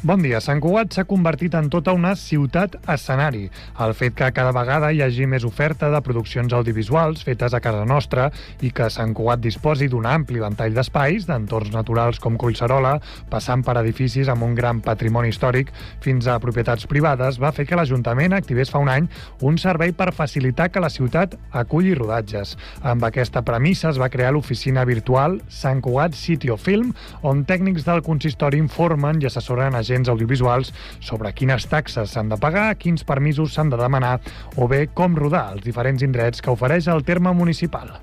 Bon dia. Sant Cugat s'ha convertit en tota una ciutat escenari. El fet que cada vegada hi hagi més oferta de produccions audiovisuals fetes a casa nostra i que Sant Cugat disposi d'un ampli ventall d'espais, d'entorns naturals com Collserola, passant per edificis amb un gran patrimoni històric fins a propietats privades, va fer que l'Ajuntament activés fa un any un servei per facilitar que la ciutat aculli rodatges. Amb aquesta premissa es va crear l'oficina virtual Sant Cugat City of Film, on tècnics del consistori informen i assessoren a agents audiovisuals sobre quines taxes s'han de pagar, quins permisos s'han de demanar o bé com rodar els diferents indrets que ofereix el terme municipal.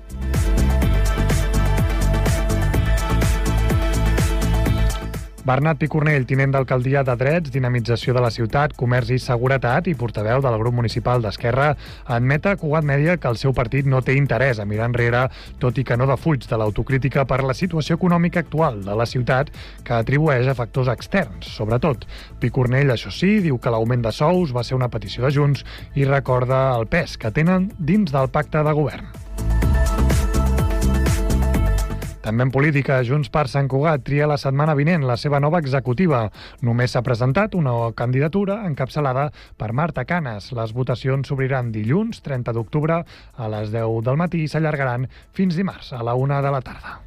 Bernat Picornell, tinent d'alcaldia de Drets, Dinamització de la Ciutat, Comerç i Seguretat i portaveu del grup municipal d'Esquerra, admet a Cugat Mèdia que el seu partit no té interès a mirar enrere, tot i que no defuig de l'autocrítica per la situació econòmica actual de la ciutat que atribueix a factors externs, sobretot. Picornell, això sí, diu que l'augment de sous va ser una petició de Junts i recorda el pes que tenen dins del pacte de govern. També en política, Junts per Sant Cugat tria la setmana vinent la seva nova executiva. Només s'ha presentat una candidatura encapçalada per Marta Canes. Les votacions s'obriran dilluns, 30 d'octubre, a les 10 del matí i s'allargaran fins dimarts, a la 1 de la tarda.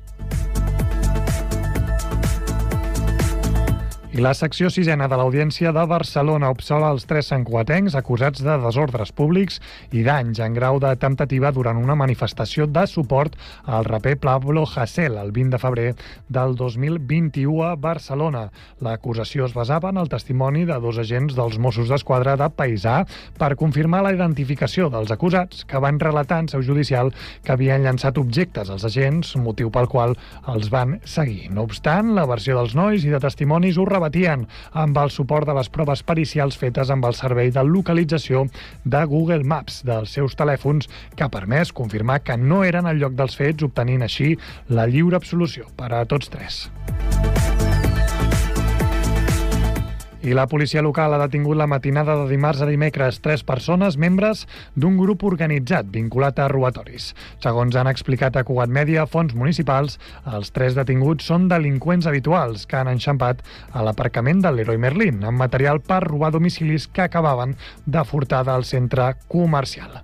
I la secció sisena de l'Audiència de Barcelona obsola els tres santcuatencs acusats de desordres públics i danys en grau de temptativa durant una manifestació de suport al raper Pablo Hasél el 20 de febrer del 2021 a Barcelona. L'acusació es basava en el testimoni de dos agents dels Mossos d'Esquadra de Paisà per confirmar la identificació dels acusats que van relatar en seu judicial que havien llançat objectes als agents, motiu pel qual els van seguir. No obstant, la versió dels nois i de testimonis ho rebatien amb el suport de les proves pericials fetes amb el servei de localització de Google Maps dels seus telèfons que ha permès confirmar que no eren al lloc dels fets, obtenint així la lliure absolució per a tots tres. I la policia local ha detingut la matinada de dimarts a dimecres tres persones membres d'un grup organitzat vinculat a robatoris. Segons han explicat a Cugat Mèdia, fons municipals, els tres detinguts són delinqüents habituals que han enxampat a l'aparcament de l'Heroi Merlin amb material per robar domicilis que acabaven de furtar del centre comercial.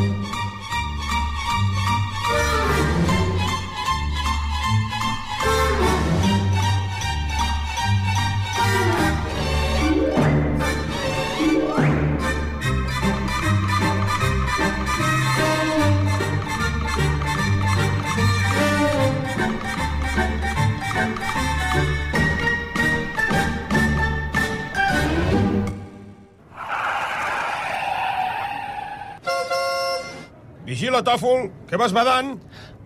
Vigila, tòfol, que vas badant.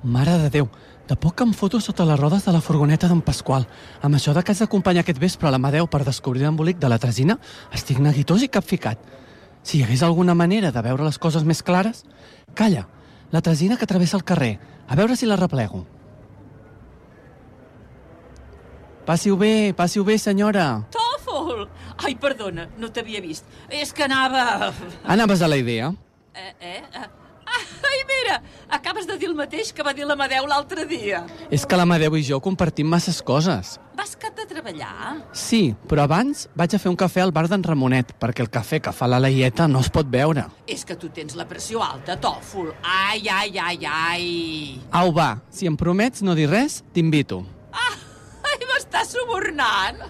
Mare de Déu, de poc que em foto sota les rodes de la furgoneta d'en Pasqual. Amb això de que has d'acompanyar aquest vespre a l'Amadeu per descobrir l'embolic de la Tresina, estic neguitós i capficat. Si hi hagués alguna manera de veure les coses més clares... Calla, la Tresina que travessa el carrer. A veure si la replego. Passi-ho bé, passi-ho bé, senyora. Tòfol! Ai, perdona, no t'havia vist. És que anava... Anaves a la idea. Eh, eh? eh? Ai, mira, acabes de dir el mateix que va dir l'Amadeu l'altre dia. És que l'Amadeu i jo compartim masses coses. Vas cap de treballar? Sí, però abans vaig a fer un cafè al bar d'en Ramonet, perquè el cafè que fa la Laieta no es pot veure. És que tu tens la pressió alta, tòfol. Ai, ai, ai, ai. Au, va, si em promets no dir res, t'invito. Ah, ai, m'estàs subornant.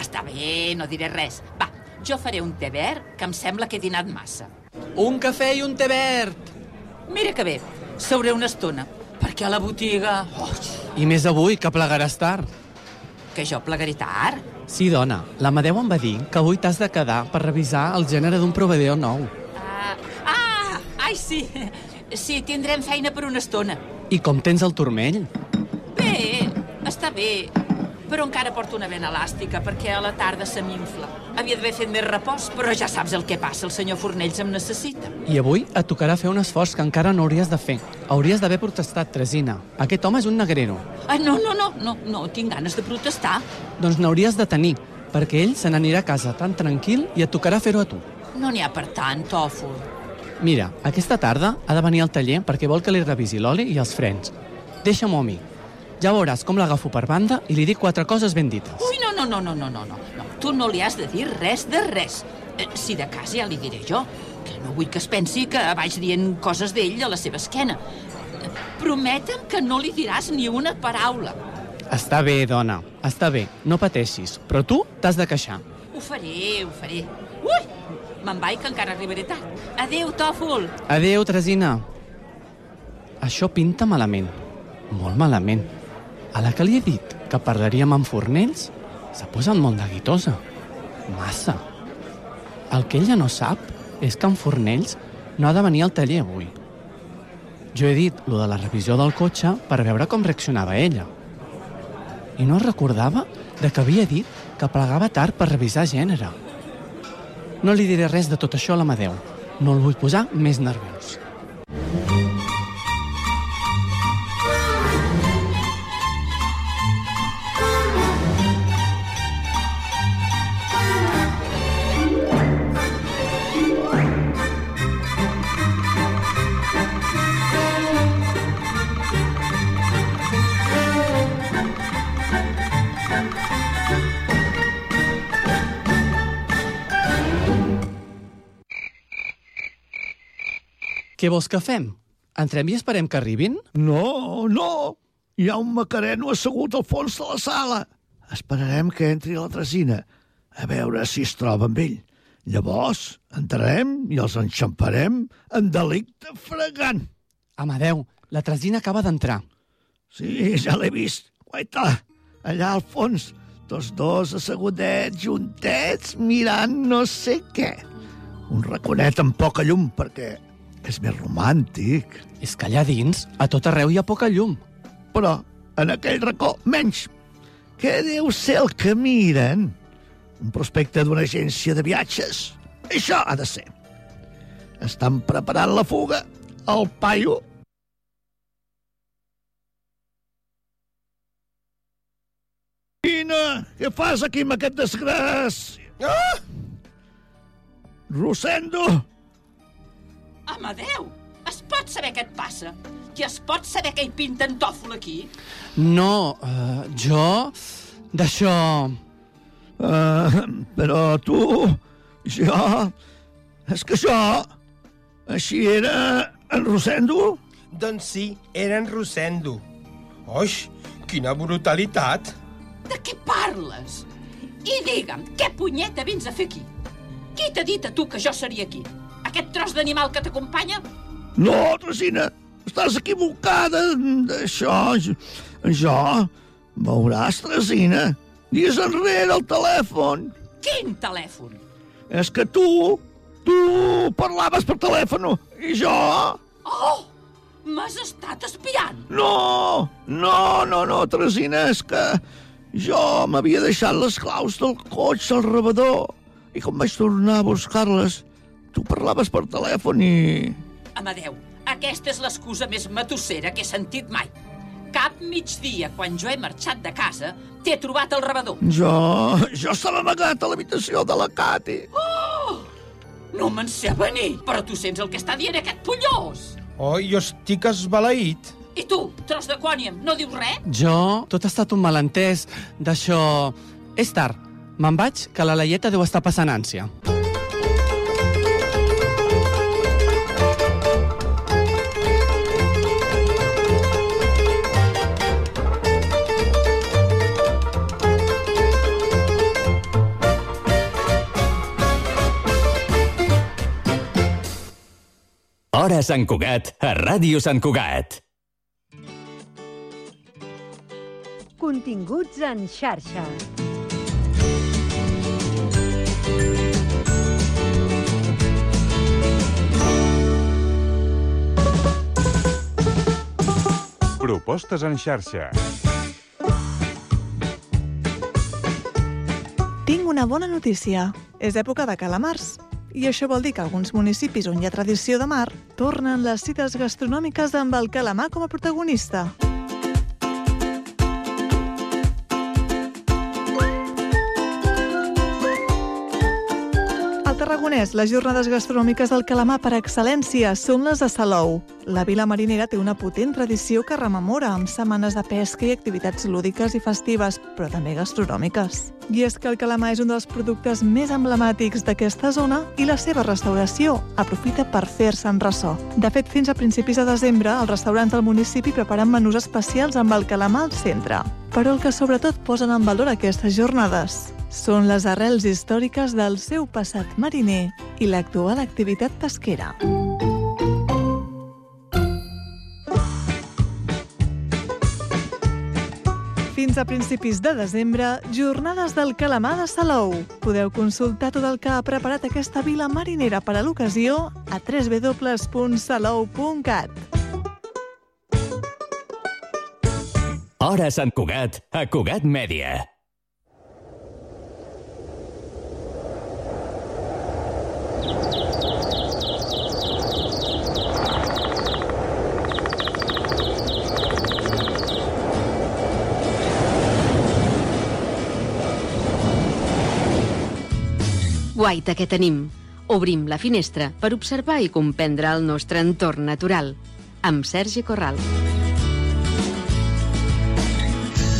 Està bé, no diré res. Va, jo faré un té verd que em sembla que he dinat massa. Un cafè i un té verd! Mira que bé, seuré una estona, perquè a la botiga... Oh, I més avui, que plegaràs tard. que jo plegaré tard. Sí, dona, l'Amadeu em va dir que avui t'has de quedar per revisar el gènere d'un proveïdor nou. Ah, ah, ai, sí. Sí, tindrem feina per una estona. I com tens el turmell? Bé, està bé. Però encara porto una vena elàstica perquè a la tarda se m'infla. Havia d'haver fet més repòs, però ja saps el que passa, el senyor Fornells em necessita. I avui et tocarà fer un esforç que encara no hauries de fer. Hauries d'haver protestat, Tresina. Aquest home és un negrero. Ah, no, no, no, no, no, tinc ganes de protestar. Doncs n'hauries de tenir, perquè ell se n'anirà a casa tan tranquil i et tocarà fer-ho a tu. No n'hi ha per tant, tòfol. Mira, aquesta tarda ha de venir al taller perquè vol que li revisi l'oli i els frens. Deixa-m'ho a mi. Ja veuràs com l'agafo per banda i li dic quatre coses ben dites. Ui, no, no, no, no, no, no, no. Tu no li has de dir res de res. Eh, si de cas ja li diré jo, que no vull que es pensi que vaig dient coses d'ell a la seva esquena. Eh, Prometem que no li diràs ni una paraula. Està bé, dona, està bé, no pateixis, però tu t'has de queixar. Ho faré, ho faré. Ui! Me'n vaig, que encara arribaré tard. Adéu, tòfol. Adéu, Tresina. Això pinta malament, molt malament. A la que li he dit que parlaríem amb Fornells, s'ha posat molt de guitosa. Massa. El que ella no sap és que en Fornells no ha de venir al taller avui. Jo he dit lo de la revisió del cotxe per veure com reaccionava ella. I no recordava de que havia dit que plegava tard per revisar gènere. No li diré res de tot això a l'Amadeu. No el vull posar més nerviós. Què vols que fem? Entrem i esperem que arribin? No, no. Hi ha un macareno assegut al fons de la sala. Esperarem que entri la Tresina, a veure si es troba amb ell. Llavors, entrarem i els enxamparem en delicte fregant. Amadeu, la Tresina acaba d'entrar. Sí, ja l'he vist. Guaita, allà al fons, tots dos assegudets, juntets, mirant no sé què. Un raconet amb poca llum, perquè és més romàntic. És que allà dins, a tot arreu hi ha poca llum. Però en aquell racó, menys. Què deu ser el que miren? Un prospecte d'una agència de viatges. Això ha de ser. Estan preparant la fuga. El paio Quina, què fas aquí amb aquest desgràcia? Ah! Rosendo! Amadeu, es pot saber què et passa? I es pot saber que hi pinta en tòfol aquí? No, uh, jo... D'això... Uh, però tu, jo... És que això... Així era en Rosendo? Doncs sí, era en Rosendo. Oix, quina brutalitat! De què parles? I digue'm, què punyeta vens a fer aquí? Qui t'ha dit a tu que jo seria aquí? Aquest tros d'animal que t'acompanya? No, Tresina, estàs equivocada d'això. Jo. Veuràs, Tresina, dies enrere el telèfon. Quin telèfon? És que tu, tu parlaves per telèfon i jo... Oh! M'has estat espiant? No, no, no, no, Tresina, és que jo m'havia deixat les claus del cotxe al rebedor i com vaig tornar a buscar-les, tu parlaves per telèfon i... Amadeu, aquesta és l'excusa més matossera que he sentit mai. Cap migdia, quan jo he marxat de casa, t'he trobat al rebedor. Jo... jo estava amagat a l'habitació de la Cati. Oh! No me'n sé venir, però tu sents el que està dient aquest pollós. Oh, jo estic esbalaït. I tu, tros de quòniam, no dius res? Jo... Tot ha estat un malentès d'això... És tard. Me'n vaig, que la Laieta deu estar passant ànsia. Hora Sant Cugat, a Ràdio Sant Cugat. Continguts en xarxa. Propostes en xarxa. Tinc una bona notícia. És època de calamars. I això vol dir que alguns municipis on hi ha tradició de mar tornen les cites gastronòmiques amb el calamar com a protagonista. Tarragonès, les jornades gastronòmiques del calamar per excel·lència són les de Salou. La vila marinera té una potent tradició que rememora amb setmanes de pesca i activitats lúdiques i festives, però també gastronòmiques. I és que el calamar és un dels productes més emblemàtics d'aquesta zona i la seva restauració aprofita per fer-se'n ressò. De fet, fins a principis de desembre, els restaurants del municipi preparen menús especials amb el calamar al centre. Però el que sobretot posen en valor aquestes jornades són les arrels històriques del seu passat mariner i l'actual activitat pesquera. Fins a principis de desembre, jornades del calamar de Salou. Podeu consultar tot el que ha preparat aquesta vila marinera per a l'ocasió a www.salou.cat. Hora Sant Cugat, a Cugat Mèdia. Guaita que tenim. Obrim la finestra per observar i comprendre el nostre entorn natural. Amb Sergi Corral.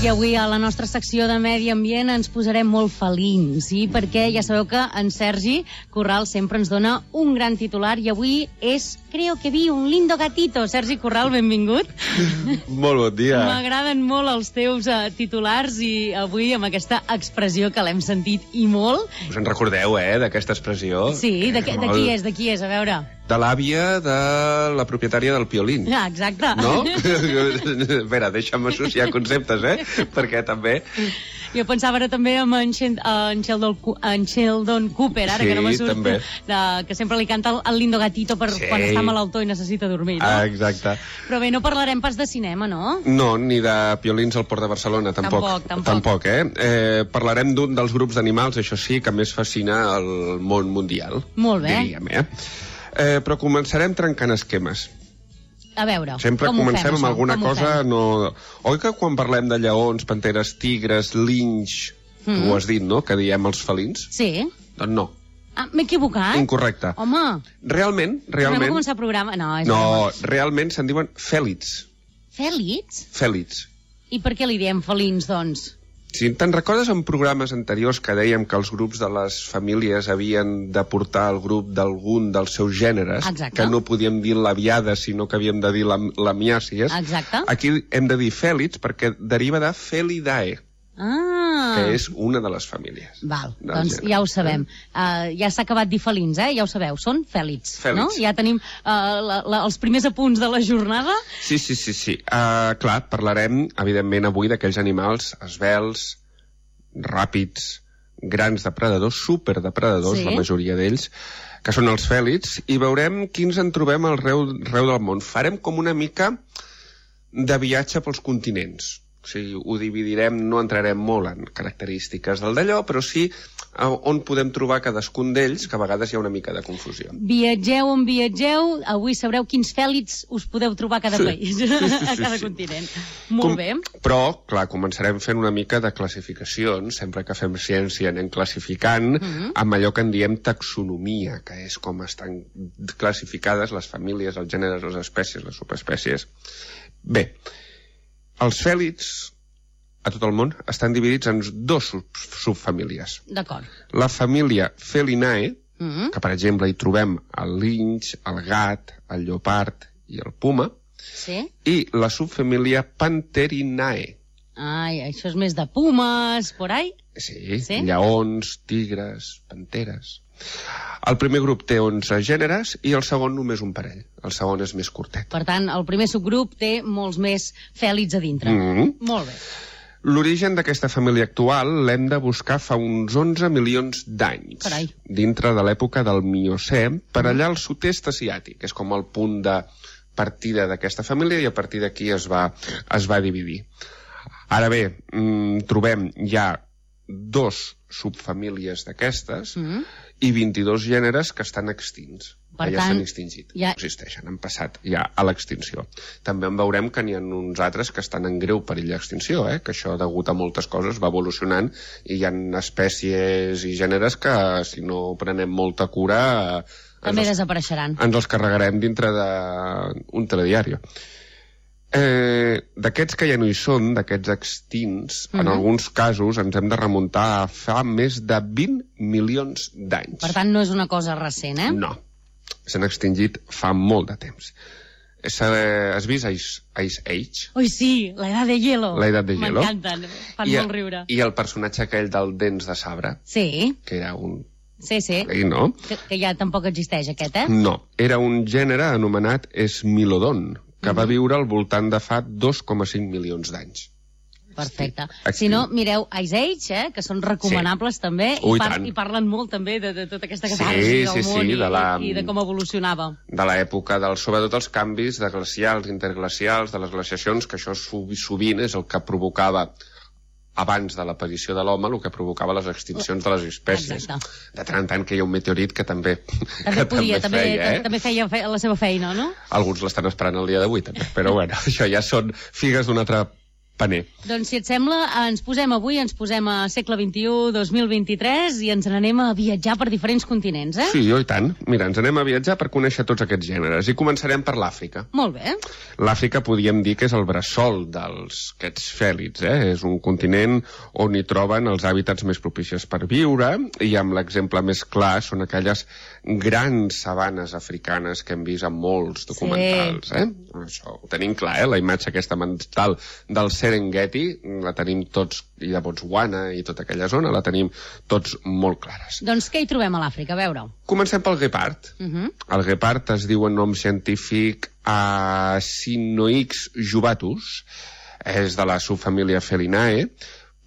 I avui a la nostra secció de Medi Ambient ens posarem molt felins, sí? perquè ja sabeu que en Sergi Corral sempre ens dona un gran titular i avui és Creo que vi un lindo gatito. Sergi Corral, benvingut. Molt bon dia. M'agraden molt els teus uh, titulars i avui amb aquesta expressió que l'hem sentit i molt. Us en recordeu, eh, d'aquesta expressió? Sí, de, que, de qui és, de qui és, a veure. De l'àvia de la propietària del piolín. Ah, exacte. No? a veure, deixa'm associar conceptes, eh? Perquè també... Jo pensava ara també en en, Shen, en, Sheldon, en Sheldon Cooper, ara Sí, que no me també. de, que sempre li canta el, el lindo gatito per Sí. quan està malaltó i necessita dormir, no? Ah, exacte. Però bé, no parlarem pas de cinema, no? No, ni de piolins al Port de Barcelona, tampoc. Tampoc, tampoc. tampoc eh? eh? Parlarem d'un dels grups d'animals, això sí, que més fascina el món mundial. Molt bé. Diríem, eh? eh però començarem trencant esquemes. A veure, Sempre com comencem fem, amb això? alguna Com cosa... No... Oi que quan parlem de lleons, panteres, tigres, linx... Tu Mhm. ho has dit, no?, que diem els felins? Sí. Doncs no, Ah, m'he equivocat? incorrecte. Home, Realment, Realment? a realment... començar el programa. No, és No, realment se'n diuen fèlids. Fèlits? Fèlids. I per què li diem felins, doncs? Si te'n recordes en programes anteriors que dèiem que els grups de les famílies havien de portar el grup d'algun dels seus gèneres, Exacte. que no podíem dir l'aviada, sinó que havíem de dir la, la miàcies, Exacte. aquí hem de dir fèlids perquè deriva de felidae, Ah, que és una de les famílies. Val, doncs gènere. ja ho sabem. Uh, ja s'ha acabat dir felins, eh? Ja ho sabeu, són fèlids, Fèlids. no? Ja tenim uh, la, la, els primers apunts de la jornada. Sí, sí, sí, sí. Uh, clar, parlarem, evidentment, avui d'aquells animals esvelts, ràpids, grans depredadors, superdepredadors, Sí. la majoria d'ells, que són els fèlids, i veurem quins en trobem arreu, arreu del món. Farem com una mica de viatge pels continents. O sigui, ho dividirem, no entrarem molt en característiques del d'allò, però sí a on podem trobar cadascun d'ells, que a vegades hi ha una mica de confusió. Viatgeu on viatgeu, avui sabreu quins fèlids us podeu trobar a cada Sí. país, Sí, sí, a sí, cada sí. continent. Molt bé. Però, clar, començarem fent una mica de classificacions, sempre que fem ciència anem classificant, Mhm. amb allò que en diem taxonomia, que és com estan classificades les famílies, els gèneres, les espècies, les subespècies. Bé, els fèlids a tot el món estan dividits en dos sub subfamílies. D'acord. La família Felinae, Mm que per exemple hi trobem el linx, el gat, el lleopard i el puma, Sí? i la subfamília Panterinae. Ai, això és més de pumes, por ahí? Sí, Sí? lleons, tigres, panteres... El primer grup té 11 gèneres i el segon només un parell. El segon és més curtet. Per tant, el primer subgrup té molts més fèlids a dintre. Mhm. Molt bé. L'origen d'aquesta família actual l'hem de buscar fa uns 11 milions d'anys. Dintre de l'època del Miocè, per allà al sud-est asiàtic. És com el punt de partida d'aquesta família i a partir d'aquí es, va, es va dividir. Ara bé, mm, trobem ja dos subfamílies d'aquestes Mm. I 22 gèneres que estan extints. Per que ja s'han extingit, ja- existeixen, han passat ja a l'extinció. També en veurem que n'hi ha uns altres que estan en greu perill d'extinció, eh? que això degut a moltes coses va evolucionant i hi ha espècies i gèneres que si no prenem molta cura eh, També ens els, desapareixeran. ens els carregarem dintre d'un telediari. Eh, d'aquests que ja no hi són, d'aquests extints, en Mhm. alguns casos ens hem de remuntar a fa més de 20 milions d'anys. Per tant, no és una cosa recent, eh? No. S'han extingit fa molt de temps. S'ha- Has vist Ice, Ice Age? Ui, sí, la de hielo. La edad de hielo. M'encanten, fan I, molt riure. I el personatge aquell del dents de sabre, Sí, que era un... sí, sí. I no? Que, que ja tampoc existeix, aquest, eh? No, era un gènere anomenat Smilodon, que va viure al voltant de fa 2,5 milions d'anys. Perfecte. Aquí. Si no, mireu Ice Age, eh, que són recomanables sí. també, Ui, i, par tant. i parlen molt també de, de tota aquesta Sí, catarsi del sí, sí, món i, de la- i de com evolucionava. de l'època dels, sobretot els canvis de glacials, interglacials, de les glaciacions, que això sovi- sovint és el que provocava abans de l'aparició de l'home, el que provocava les extincions de les espècies. Exacte. De tant en tant que hi ha un meteorit que també, També que podia, també, feia, eh? també feia fe la seva feina, no? Alguns l'estan esperant el dia d'avui, també. Però bueno, això ja són figues d'un altre paner. Doncs, si et sembla, ens posem avui, ens posem a segle XXI, 2023, i ens n'anem a viatjar per diferents continents, eh? Sí, oi tant. Mira, ens anem a viatjar per conèixer tots aquests gèneres. I començarem per l'Àfrica. Molt bé. L'Àfrica podríem dir que és el bressol dels aquests fèlids, eh? És un continent on hi troben els hàbitats més propicis per viure i amb l'exemple més clar són aquelles grans sabanes africanes que hem vist en molts documentals, eh? Això ho tenim clar, eh? La imatge aquesta mental del Serengeti la tenim tots, i de Botswana i tota aquella zona, la tenim tots molt clares. Doncs què hi trobem a l'Àfrica? A veure. Comencem pel guepard. Uh -huh. El guepard es diu en nom científic a Sinoix jubatus, és de la subfamília Felinae,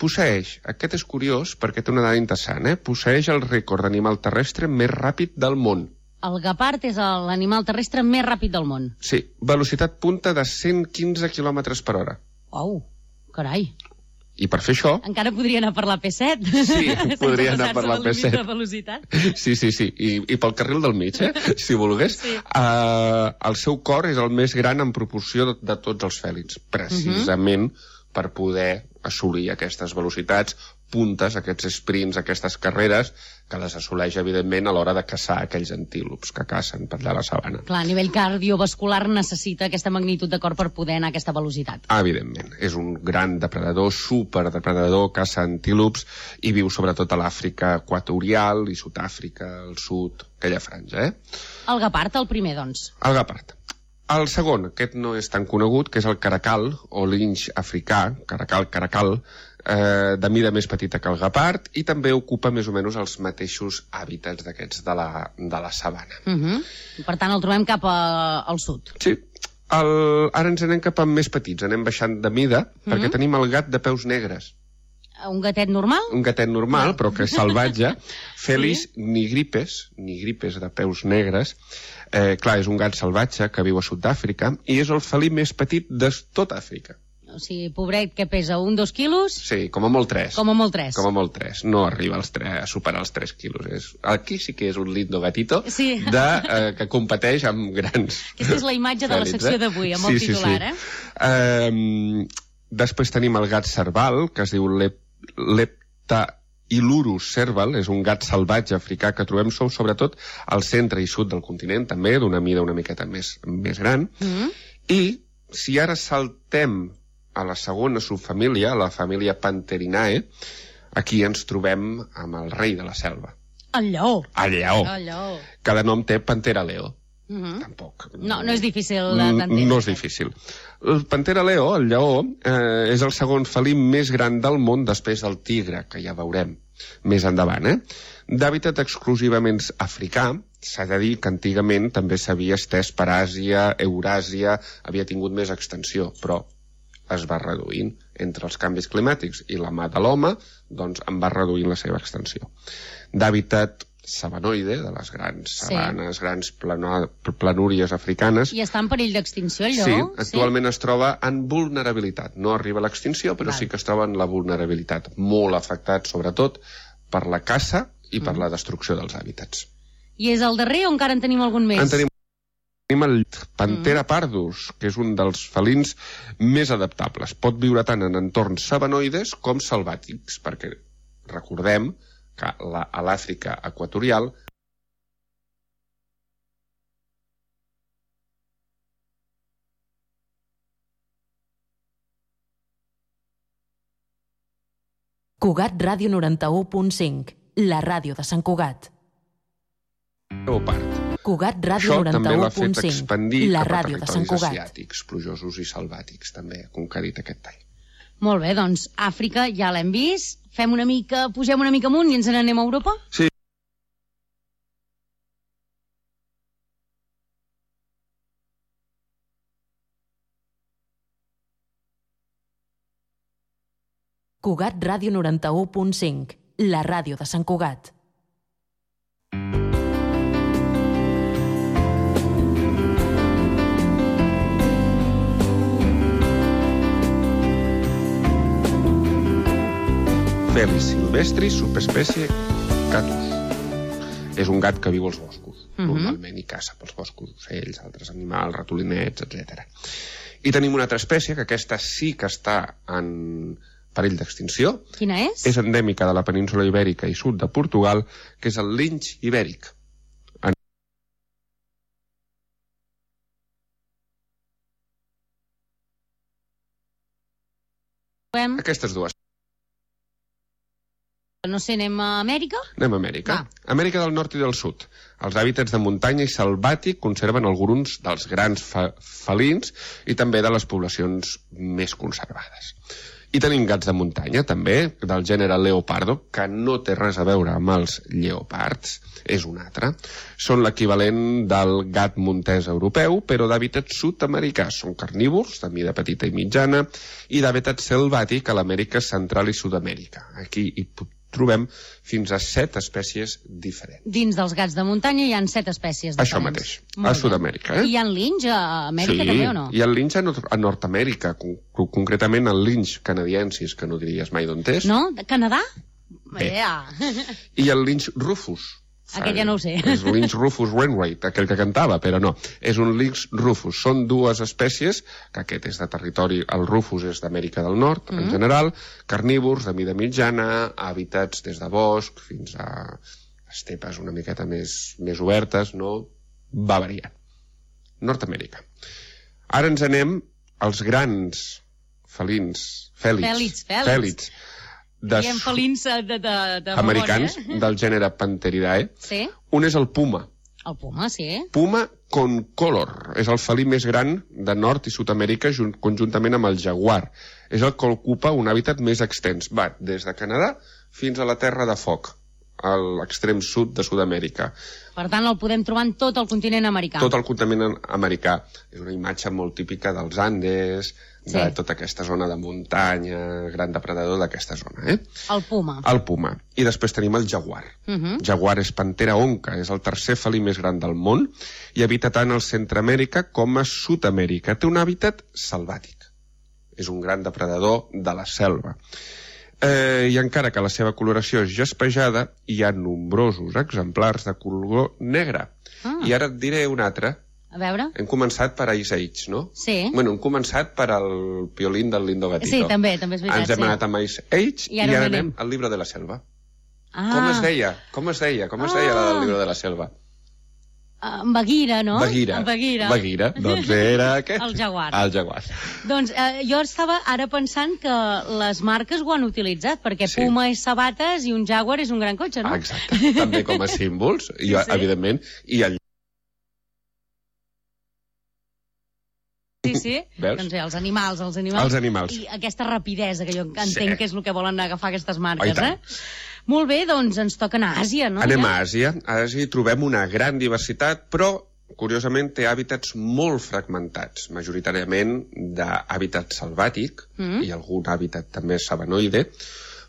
posseeix, aquest és curiós perquè té una dada interessant, eh? posseeix el rècord d'animal terrestre més ràpid del món. El guepard és l'animal terrestre més ràpid del món. Sí, velocitat punta de 115 km per hora. Uau, carai. I per fer això, Encara podria anar per la P7. Sí, podria anar per la del límit P7. de velocitat. sí, sí, sí, i, i pel carril del mig, eh? si volgués, Sí. uh, el seu cor és el més gran en proporció de, de tots els fèlids, precisament per poder assolir aquestes velocitats, puntes, aquests sprints, aquestes carreres, que les assoleix, evidentment, a l'hora de caçar aquells antílops que cacen per allà a la sabana. Clar, a nivell cardiovascular necessita aquesta magnitud de cor per poder anar a aquesta velocitat. Ah, evidentment, és un gran depredador, superdepredador, caça antílops i viu sobretot a l'Àfrica equatorial i Sud-àfrica, al sud, aquella franja, eh? El guepard, el primer, doncs. El gepard. El segon, aquest no és tan conegut, que és el caracal, o linx africà, caracal, caracal, eh, de mida més petita que el gepard, i també ocupa més o menys els mateixos hàbitats d'aquests de, la, de la sabana. Uh -huh. Per tant, el trobem cap a, al sud. Sí. El, ara ens anem cap a més petits, anem baixant de mida, perquè Mhm. tenim el gat de peus negres. Un gatet normal? Un gatet normal, però que és salvatge. Felis nigripes, nigripes de peus negres. Eh, clar, és un gat salvatge que viu a Sud-àfrica i és el felí més petit de tot Àfrica. O sigui, pobret, que pesa un, dos quilos, Sí, com a molt 3. com a molt tres. Com a molt 3. No arriba als 3, a superar els 3 quilos. És, aquí sí que és un lindo gatito Sí. de, eh, que competeix amb grans Aquesta és la imatge de la secció d'avui, amb el titular, sí. eh? eh? Després tenim el gat cerval, que es diu lep, Leptailurus cerval, és un gat salvatge africà que trobem so- sobretot al centre i sud del continent, també, d'una mida una miqueta més, més gran. Mm. I si ara saltem a la segona subfamília, la família Panterinae, aquí ens trobem amb el rei de la selva, El lleó. el lleó. El lleó. Cada nom té Pantera Leo. Mm -hmm. Tampoc. No, no és difícil Mm, d'entendre. No és difícil. El Pantera Leo, el lleó, eh, és el segon felí més gran del món després del tigre, que ja veurem més endavant, eh? D'hàbitat exclusivament africà, s'ha de dir que antigament també s'havia estès per Àsia, Euràsia, havia tingut més extensió, però es va reduint entre els canvis climàtics i la mà de l'home, doncs en va reduint la seva extensió. D'hàbitat sabanoide, de les grans Sí. sabanes, grans plano, planúries africanes. I està en perill d'extinció, allò? Sí, actualment es troba en vulnerabilitat. No arriba a l'extinció, però Val. sí que es troba en la vulnerabilitat. Molt afectat, sobretot, per la caça i per la destrucció dels hàbitats. I és el darrer o encara en tenim algun més? En tenim tenim el Pantera pardus, que és un dels felins més adaptables. Pot viure tant en entorns sabanoides com selvàtics, perquè recordem que la, a l'Àfrica equatorial Cugat Ràdio 91.5, la ràdio de Sant Cugat. leopard. Cugat Ràdio Això també l'ha fet 91.5, expandir la cap a ràdio de Sant Cugat. asiàtics, plujosos i selvàtics, també, ha conquerit aquest tall. Molt bé, doncs Àfrica ja l'hem vist. Fem una mica, pugem una mica amunt i ens n'anem a Europa? Sí. Cugat Ràdio 91.5, la ràdio de Sant Cugat. Felis silvestris, subespècie catus. És un gat que viu als boscos, Mhm. normalment, i caça pels boscos, ocells, altres animals, ratolinets, etc. I tenim una altra espècie, que aquesta sí que està en perill d'extinció, Quina és? és endèmica de la península ibèrica i sud de Portugal, que és el linx ibèric. Aquestes dues. No sé, anem a Amèrica? Anem a Amèrica. Amèrica del nord i del sud. Els hàbitats de muntanya i selvàtic conserven alguns dels grans fa felins i també de les poblacions més conservades. I tenim gats de muntanya, també, del gènere Leopardo, que no té res a veure amb els lleopards, és un altre. Són l'equivalent del gat montès europeu, però d'hàbitat sud-americà. Són carnívors, de mida petita i mitjana, i d'hàbitat selvàtic a l'Amèrica central i Sud-amèrica. Aquí hi trobem fins a set espècies diferents. Dins dels gats de muntanya hi ha set espècies Això diferents. mateix, Molt a. Sud-amèrica. Eh? I hi ha linx a Amèrica sí, també o no? i el linx a, a Nord-amèrica, con con concretament el linx canadiensis, que no diries mai d'on és, No? De Canadà? Bé. Ja. i el linx rufus. Aquest ja no ho sé. És linx rufus Wainwright, aquell que cantava, però no. És un linx rufus. Són dues espècies, que aquest és de territori, el rufus és d'Amèrica del Nord, en Mhm. general, carnívors de mida mitjana, hàbitats des de bosc fins a estepes una miqueta més, més obertes, no? Va variant. Nord-amèrica. Ara ens anem als grans felins, fèlids, Fèlids, fèlids. fèlids de Diem felins eh, de, de, de americans memòria. del gènere Pantheridae. Sí? Un és el puma. El puma, sí. Puma concolor. És el felí més gran de Nord i Sud-amèrica junt, conjuntament amb el jaguar. És el que ocupa un hàbitat més extens. Va des de Canadà fins a la Terra de Foc, a l'extrem sud de Sud-amèrica. Per tant, el podem trobar en tot el continent americà. Tot el continent americà. És una imatge molt típica dels Andes, de Sí. tota aquesta zona de muntanya, gran depredador d'aquesta zona. Eh? El puma. El puma. I després tenim el jaguar. Uh -huh. Jaguar és Pantera onca, és el tercer felí més gran del món i habita tant al Centroamèrica com a Sud-amèrica. Té un hàbitat selvàtic. És un gran depredador de la selva. Eh, I encara que la seva coloració és jaspejada, hi ha nombrosos exemplars de color negre. Ah. I ara et diré un altre. A veure. Hem començat per Ice Age, no? Sí. Bueno, hem començat per el piolín del Lindo Gatito. Sí, també, també és veritat. Ens hem sí. anat amb Ice Age I i ara ara, on anem al llibre de la selva. Ah, Com es deia? Com es deia? Com es deia la del llibre de la selva? ah, Baguira, no? Baguira. Baguira. Baguira. Doncs era aquest. El jaguar. El jaguar. Doncs eh, jo estava ara pensant que les marques ho han utilitzat, perquè Sí. Puma és sabates i un Jaguar és un gran cotxe, no? Ah, exacte. També com a símbols, i, sí. evidentment, i el Sí, sí. Veus? Doncs bé, els animals, els animals. Els animals. I aquesta rapidesa, que jo entenc Sí. que és el que volen agafar aquestes Oh, marques, tant. eh? Molt bé, doncs ens toca anar a Àsia, no? Anem ja? a Àsia. A Àsia hi trobem una gran diversitat, però curiosament té hàbitats molt fragmentats, majoritàriament d'hàbitat selvàtic Mm. i algun hàbitat també sabanoide,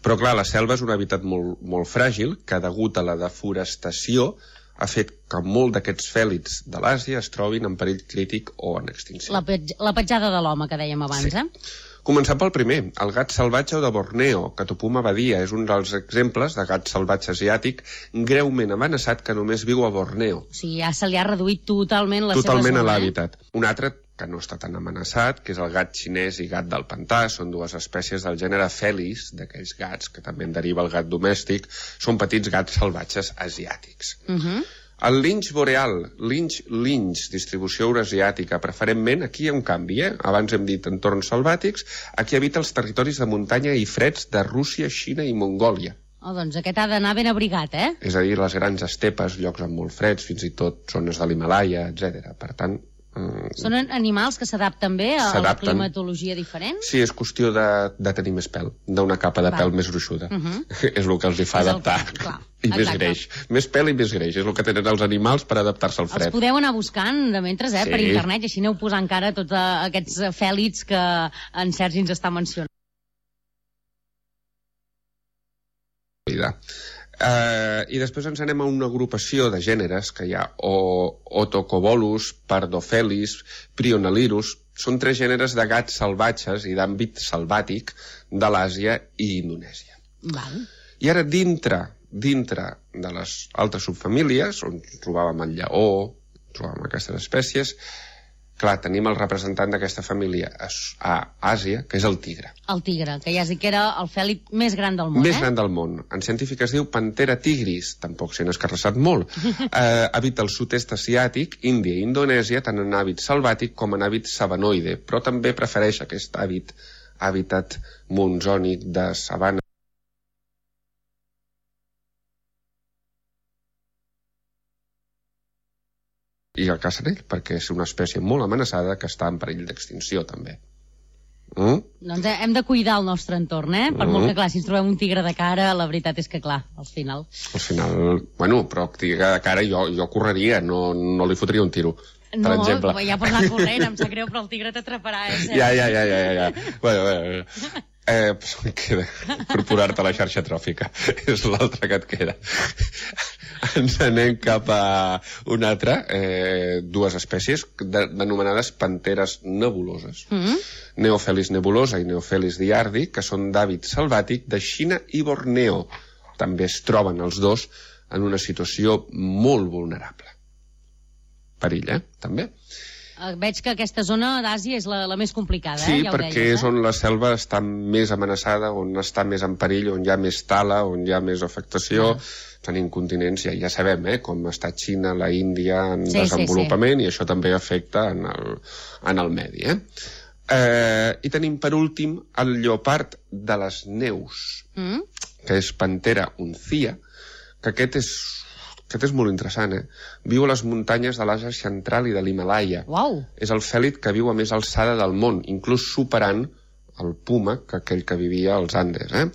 Però, clar, la selva és un hàbitat molt, molt fràgil que, degut a la deforestació, ha fet que molt d'aquests fèlids de l'Àsia es trobin en perill crític o en extinció. La, pej la petjada de l'home que dèiem abans, sí. eh? Començant pel primer, el gat salvatge de Borneo, Catopuma badia, és un dels exemples de gat salvatge asiàtic greument amenaçat que només viu a Borneo. O sigui, ja se li ha reduït totalment la totalment seva a zona. l'hàbitat. Un altre que no està tan amenaçat, que és el gat xinès i gat del pantà, són dues espècies del gènere Felis, d'aquells gats que també en deriva el gat domèstic, són petits gats salvatges asiàtics. Uh -huh. El linx boreal, linx linx, distribució eurasiàtica, preferentment, aquí hi ha un canvi, eh? Abans hem dit entorns selvàtics, aquí habita els territoris de muntanya i freds de Rússia, Xina i Mongòlia. Oh, doncs aquest ha d'anar ben abrigat, eh? És a dir, les grans estepes, llocs amb molt freds, fins i tot zones de l'Himalaya, etc. Per tant, Són an- animals que s'adapten bé a S'adapten. climatologia diferent? sí, és qüestió de, de tenir més pèl, d'una capa de Val. pèl més gruixuda. Uh -huh. és el que els hi fa És el adaptar. que- clar, I més exacte. greix. Més pèl i més greix. És el que tenen els animals per adaptar-se al Els fred. podeu anar buscant de mentre, eh, Sí. per internet, i així aneu posant cara a tots eh, aquests eh, fèlids que en Sergi ens està mencionant. vida. Uh, I després ens anem a una agrupació de gèneres que hi ha o Otocobolus, Pardofelis, Prionalirus, són tres gèneres de gats salvatges i d'àmbit salvàtic de l'Àsia i Indonèsia. Val. I ara dintre, dintre de les altres subfamílies, on trobàvem el lleó, trobàvem aquestes espècies, clar, tenim el representant d'aquesta família a, a Àsia, que és el tigre. El tigre, que ja has dit que era el fèlid més gran del món, Més eh? gran del món. En científic es diu Pantera tigris, tampoc se n'ha escarrassat molt. eh, habita el sud-est asiàtic, Índia i Indonèsia, tant en hàbit salvàtic com en hàbit sabanoide, però també prefereix aquest hàbit, hàbitat monzònic de sabana i el cacen ell, perquè és una espècie molt amenaçada que està en perill d'extinció, també. Mm? Doncs eh, hem de cuidar el nostre entorn, eh? Per Mhm. molt que, clar, si ens trobem un tigre de cara, la veritat és que, clar, al final... Al final, bueno, però tigre de cara jo, jo correria, no, no li fotria un tiro, per no, exemple. ja pots anar corrent, em sap greu, però el tigre t'atraparà, eh? Ja, ja, ja, ja, ja. ja. Bueno, bueno, eh, pues em queda incorporar-te a la xarxa tròfica. És l'altre que et queda. Ens anem cap a una altra, eh, dues espècies de, denomenades panteres nebuloses. Mm? Neofelis nebulosa i Neofelis diardi, que són d'hàbit salvàtic de Xina i Borneo. També es troben els dos en una situació molt vulnerable. Perill, eh? També. Eh, Veig que aquesta zona d'Àsia és la, la més complicada, Sí, eh? Ja perquè deies, és on la selva està més amenaçada, on està més en perill, on hi ha més tala, on hi ha més afectació. Tenim continents, ja, ja sabem, eh, com està Xina, la Índia en Sí, sí, desenvolupament, i això també afecta en el, en el medi. Eh? Eh, I tenim, per últim, el lleopard de les neus, Mm? que és Pantera uncia, que aquest és, aquest és molt interessant, eh? Viu a les muntanyes de l'Àsia central i de l'Himalaya. Uau! És el fèlid que viu a més alçada del món, inclús superant el puma, que aquell que vivia als Andes, eh?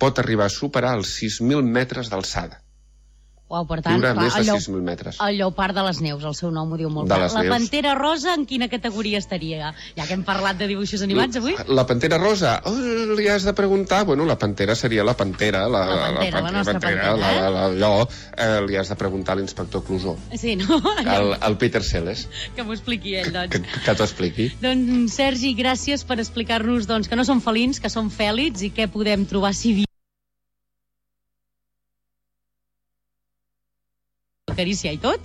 Pot arribar a superar els 6.000 metres d'alçada. Uau, per tant, Viure clar, més de 6.000 metres. el lleopard de les neus, el seu nom ho diu molt De clar. La neus. pantera rosa en quina categoria estaria? Ja que hem parlat de dibuixos animats avui. La pantera rosa, oh, li has de preguntar... Bueno, la pantera seria la pantera, la, La pantera, la nostra pantera, la, eh? la, la, allò, eh, li has de preguntar a l'inspector Clusó, Sí, no? el, el Peter Sellers, Que m'ho expliqui ell, doncs. que, que t'ho expliqui. Doncs, Sergi, gràcies per explicar-nos doncs, que no són felins, que són fèlids i què podem trobar si vi acariciar i tot,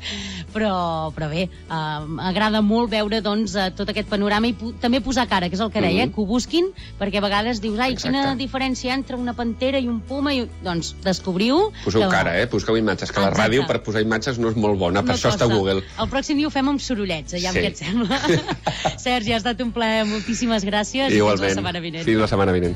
però, però bé, uh, m'agrada molt veure doncs, uh, tot aquest panorama i po també posar cara, que és el que deia, Mhm. que ho busquin, perquè a vegades dius, ai, Exacte. quina diferència entre una pantera i un puma, i... doncs descobriu... Poseu que- cara, eh? Poseu imatges, que la Exacte. ràdio per posar imatges no és molt bona, per No això està costa. Google. El pròxim dia ho fem amb sorollets, ja Sí. què et sembla? Sergi, ha estat un plaer, moltíssimes gràcies i fins Igualment. la setmana vinent. Fins la setmana vinent.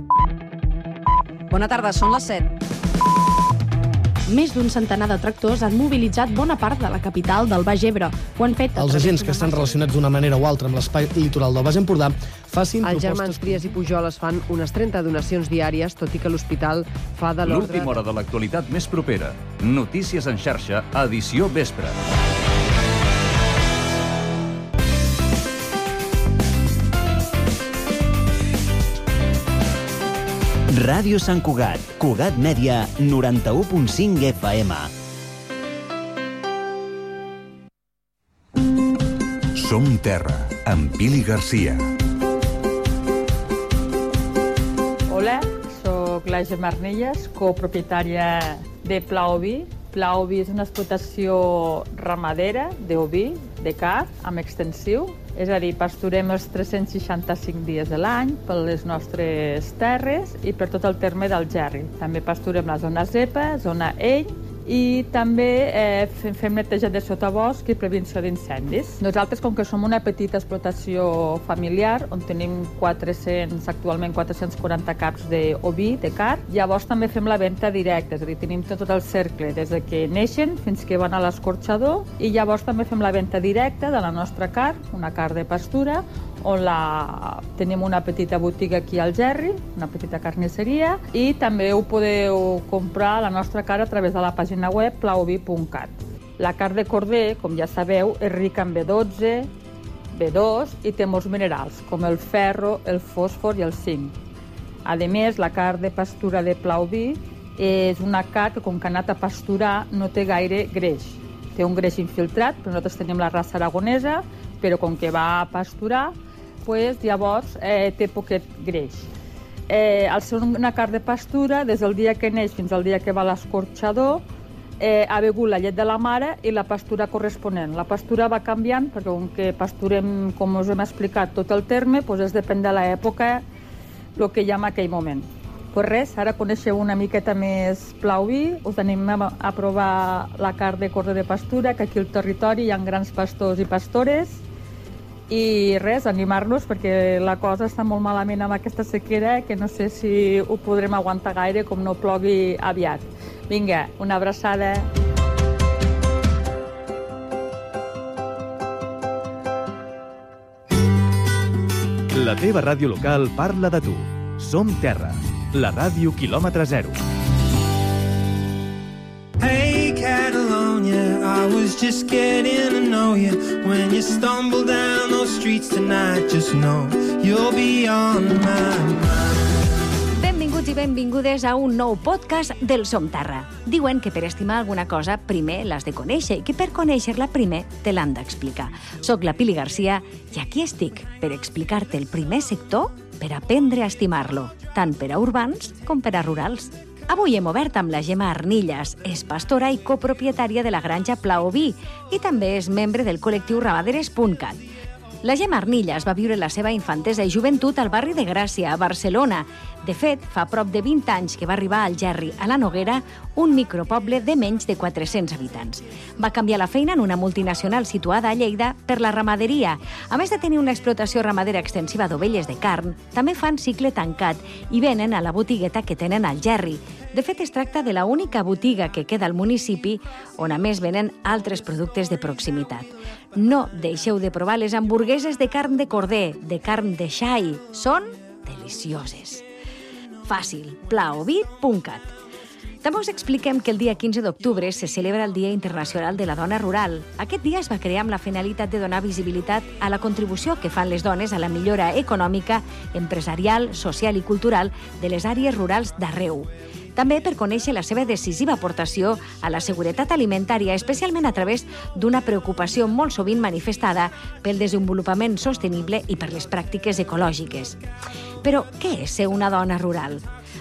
Bona tarda, són les 7. Més d'un centenar de tractors han mobilitzat bona part de la capital del Baix Ebre. Ho han fet... Els agents que estan relacionats d'una manera o altra amb l'espai litoral del Baix Empordà facin Els propostes... germans Trias i Pujol es fan unes 30 donacions diàries, tot i que l'hospital fa de l'ordre... L'última hora de l'actualitat més propera. Notícies en xarxa, edició vespre. Ràdio Sant Cugat, Cugat Mèdia, 91.5 FM. Som Terra, amb Pili Garcia. Hola, sóc la Gemma Arnelles, copropietària de Plaovi. Plaovi és una explotació ramadera d'oví, de car, amb extensiu. És a dir, pasturem els 365 dies de l'any per les nostres terres i per tot el terme del Gerri. També pasturem la zona Zepa, zona Ell, i també eh, fem, neteja de sotabosc i prevenció d'incendis. Nosaltres, com que som una petita explotació familiar, on tenim 400, actualment 440 caps d'oví, de car, llavors també fem la venda directa, és a dir, tenim tot el cercle, des de que neixen fins que van a l'escorxador, i llavors també fem la venda directa de la nostra car, una car de pastura, on la... tenim una petita botiga aquí al Gerri, una petita carnisseria, i també ho podeu comprar a la nostra cara a través de la pàgina web plauvi.cat. La carn de corder, com ja sabeu, és rica en B12, B2 i té molts minerals, com el ferro, el fòsfor i el zinc. A més, la carn de pastura de Plauvi és una carn que, com que ha anat a pasturar, no té gaire greix. Té un greix infiltrat, però nosaltres tenim la raça aragonesa, però com que va a pasturar, pues, llavors eh, té poquet greix. Eh, al ser una carn de pastura, des del dia que neix fins al dia que va a l'escorxador, eh, ha begut la llet de la mare i la pastura corresponent. La pastura va canviant, perquè com que pasturem, com us hem explicat, tot el terme, doncs és depèn de l'època el que hi ha en aquell moment. Pues res, ara coneixeu una miqueta més Plauvi, us anem a, a provar la carn de corda de pastura, que aquí al territori hi ha grans pastors i pastores, i res, animar-nos perquè la cosa està molt malament amb aquesta sequera que no sé si ho podrem aguantar gaire com no plogui aviat. Vinga, una abraçada. La teva ràdio local parla de tu. Som Terra, la ràdio quilòmetre zero. Hey I was just getting to know you. When you stumble down those streets tonight, just know you'll be on my mind. Benvinguts i benvingudes a un nou podcast del Som Terra. Diuen que per estimar alguna cosa primer l'has de conèixer i que per conèixer-la primer te l'han d'explicar. Soc la Pili Garcia i aquí estic per explicar-te el primer sector per aprendre a estimar-lo, tant per a urbans com per a rurals. Avui hem obert amb la Gemma Arnillas, és pastora i copropietària de la granja Plaoví i també és membre del col·lectiu Rabaderes.cat. La Gemma Arnillas va viure la seva infantesa i joventut al barri de Gràcia, a Barcelona. De fet, fa prop de 20 anys que va arribar al Gerri, a la Noguera, un micropoble de menys de 400 habitants. Va canviar la feina en una multinacional situada a Lleida per la ramaderia. A més de tenir una explotació ramadera extensiva d'ovelles de carn, també fan cicle tancat i venen a la botigueta que tenen al Gerri. De fet, es tracta de la única botiga que queda al municipi on a més venen altres productes de proximitat. No deixeu de provar les hamburgueses de carn de corder, de carn de xai. Són delicioses. Fàcil, plaovit.cat. També us expliquem que el dia 15 d'octubre se celebra el Dia Internacional de la Dona Rural. Aquest dia es va crear amb la finalitat de donar visibilitat a la contribució que fan les dones a la millora econòmica, empresarial, social i cultural de les àrees rurals d'arreu també per conèixer la seva decisiva aportació a la seguretat alimentària, especialment a través d'una preocupació molt sovint manifestada pel desenvolupament sostenible i per les pràctiques ecològiques. Però què és ser una dona rural?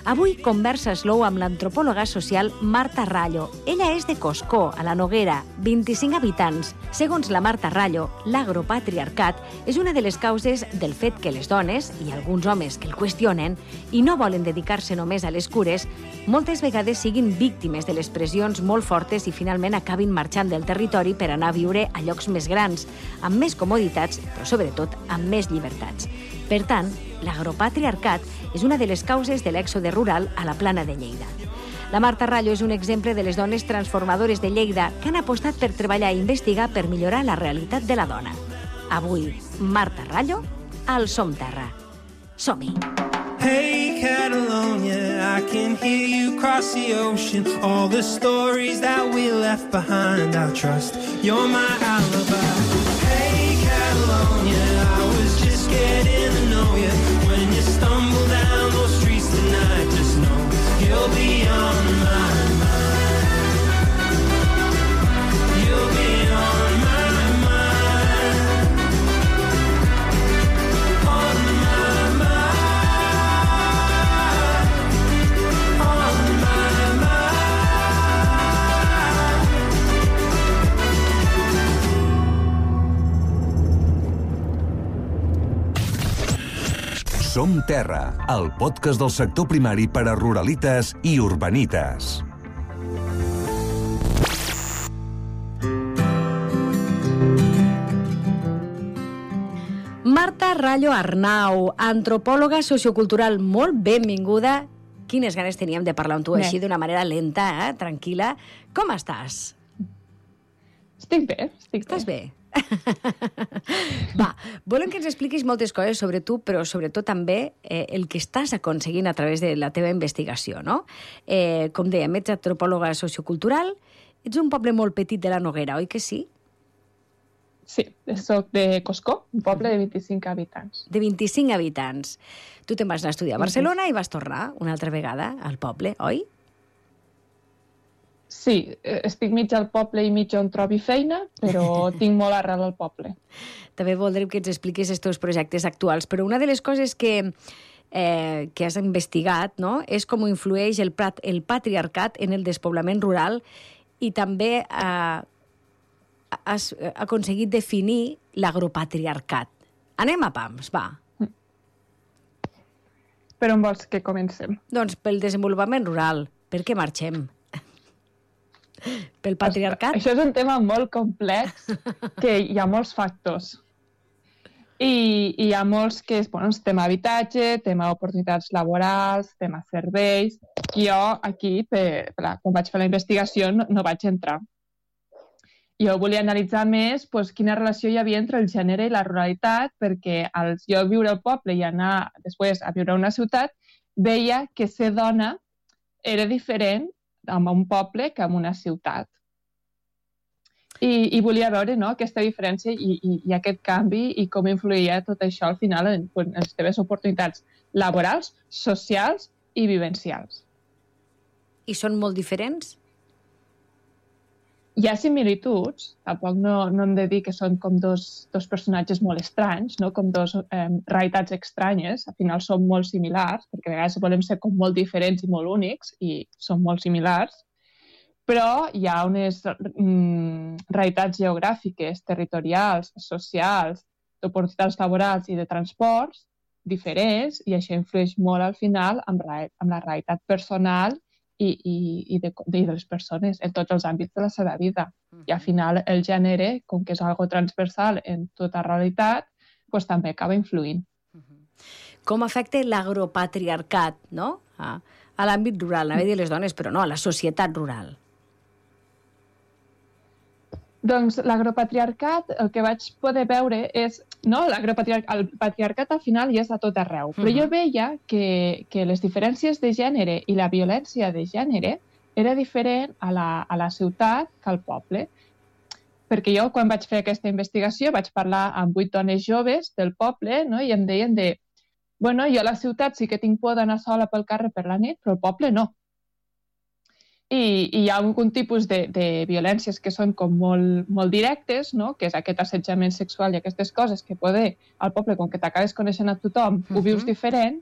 Avui conversa slow amb l'antropòloga social Marta Rallo. Ella és de Coscó, a la Noguera, 25 habitants. Segons la Marta Rallo, l'agropatriarcat és una de les causes del fet que les dones, i alguns homes que el qüestionen, i no volen dedicar-se només a les cures, moltes vegades siguin víctimes de les pressions molt fortes i finalment acabin marxant del territori per anar a viure a llocs més grans, amb més comoditats, però sobretot amb més llibertats. Per tant, l'agropatriarcat és una de les causes de l'èxode rural a la plana de Lleida. La Marta Rallo és un exemple de les dones transformadores de Lleida que han apostat per treballar i investigar per millorar la realitat de la dona. Avui, Marta Rallo, al Som Terra. Som-hi! Hey Catalonia, I can hear you cross the ocean. All the stories that we left behind, I trust you're my alibi. Hey Catalonia, you'll be on my Som Terra, el podcast del sector primari per a ruralites i urbanites. Marta Rallo Arnau, antropòloga sociocultural, molt benvinguda. Quines ganes teníem de parlar amb tu Bé. així d'una manera lenta, eh? tranquil·la. Com estàs? Estic bé, estic Estàs bé? Va, volem que ens expliquis moltes coses sobre tu, però sobretot també eh, el que estàs aconseguint a través de la teva investigació, no? Eh, com dèiem, ets antropòloga sociocultural, ets un poble molt petit de la Noguera, oi que sí? Sí, soc de Coscó, un poble de 25 habitants. De 25 habitants. Tu te'n vas anar a estudiar a Barcelona i vas tornar una altra vegada al poble, oi? Sí, eh, estic mig al poble i mig on trobi feina, però tinc molt arrel al poble. També voldrem que ens expliquis els teus projectes actuals, però una de les coses que, eh, que has investigat no? és com influeix el, prat, el patriarcat en el despoblament rural i també eh, has aconseguit definir l'agropatriarcat. Anem a pams, va. Per on vols que comencem? Doncs pel desenvolupament rural. Per què marxem? Pel patriarcat? Això és un tema molt complex, que hi ha molts factors. I, i hi ha molts que és, bueno, és tema habitatge, tema oportunitats laborals, tema serveis. Jo aquí, per, per, quan vaig fer la investigació, no, no vaig entrar. Jo volia analitzar més doncs, quina relació hi havia entre el gènere i la ruralitat, perquè al jo viure al poble i anar després a viure a una ciutat, veia que ser dona era diferent en un poble que en una ciutat. I, i volia veure no, aquesta diferència i, i, i aquest canvi i com influïa tot això al final en, en les teves oportunitats laborals, socials i vivencials. I són molt diferents? Hi ha similituds, tampoc no, no hem de dir que són com dos, dos personatges molt estranys, no? com dos eh, realitats estranyes, al final són molt similars, perquè a vegades volem ser com molt diferents i molt únics, i són molt similars, però hi ha unes mm, realitats geogràfiques, territorials, socials, d'oportunitats laborals i de transports diferents, i això influeix molt al final amb amb la realitat personal i, i, i, de, de, de les persones en tots els àmbits de la seva vida. I al final el gènere, com que és algo transversal en tota realitat, pues, també acaba influint. Com afecta l'agropatriarcat no? a, a l'àmbit rural? Anava a dir les dones, però no, a la societat rural. Doncs l'agropatriarcat, el que vaig poder veure és... No, l'agropatriarcat, el patriarcat al final hi és a tot arreu, però jo veia que, que les diferències de gènere i la violència de gènere era diferent a la, a la ciutat que al poble. Perquè jo, quan vaig fer aquesta investigació, vaig parlar amb vuit dones joves del poble no? i em deien de bueno, jo a la ciutat sí que tinc por d'anar sola pel carrer per la nit, però al poble no. I, i hi ha algun tipus de, de violències que són com molt, molt directes, no? que és aquest assetjament sexual i aquestes coses que poder al poble, com que t'acabes coneixent a tothom, uh -huh. ho vius diferent,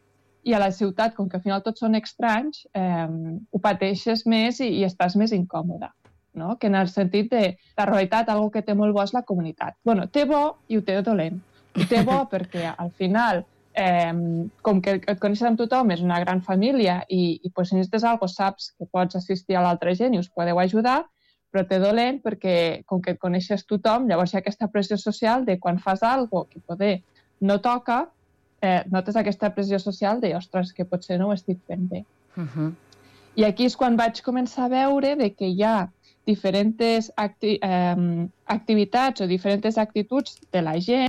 i a la ciutat, com que al final tots són estranys, eh, ho pateixes més i, i estàs més incòmode. No? Que en el sentit de la realitat, algo que té molt bo és la comunitat. bueno, té bo i ho té dolent. Ho té bo perquè al final, eh, com que et coneixes amb tothom, és una gran família i, i pues, si necessites alguna cosa saps que pots assistir a l'altra gent i us podeu ajudar, però té dolent perquè com que et coneixes tothom, llavors hi ha aquesta pressió social de quan fas alguna que poder no toca, eh, notes aquesta pressió social de, ostres, que potser no ho estic fent bé. Uh -huh. I aquí és quan vaig començar a veure de que hi ha diferents acti eh, activitats o diferents actituds de la gent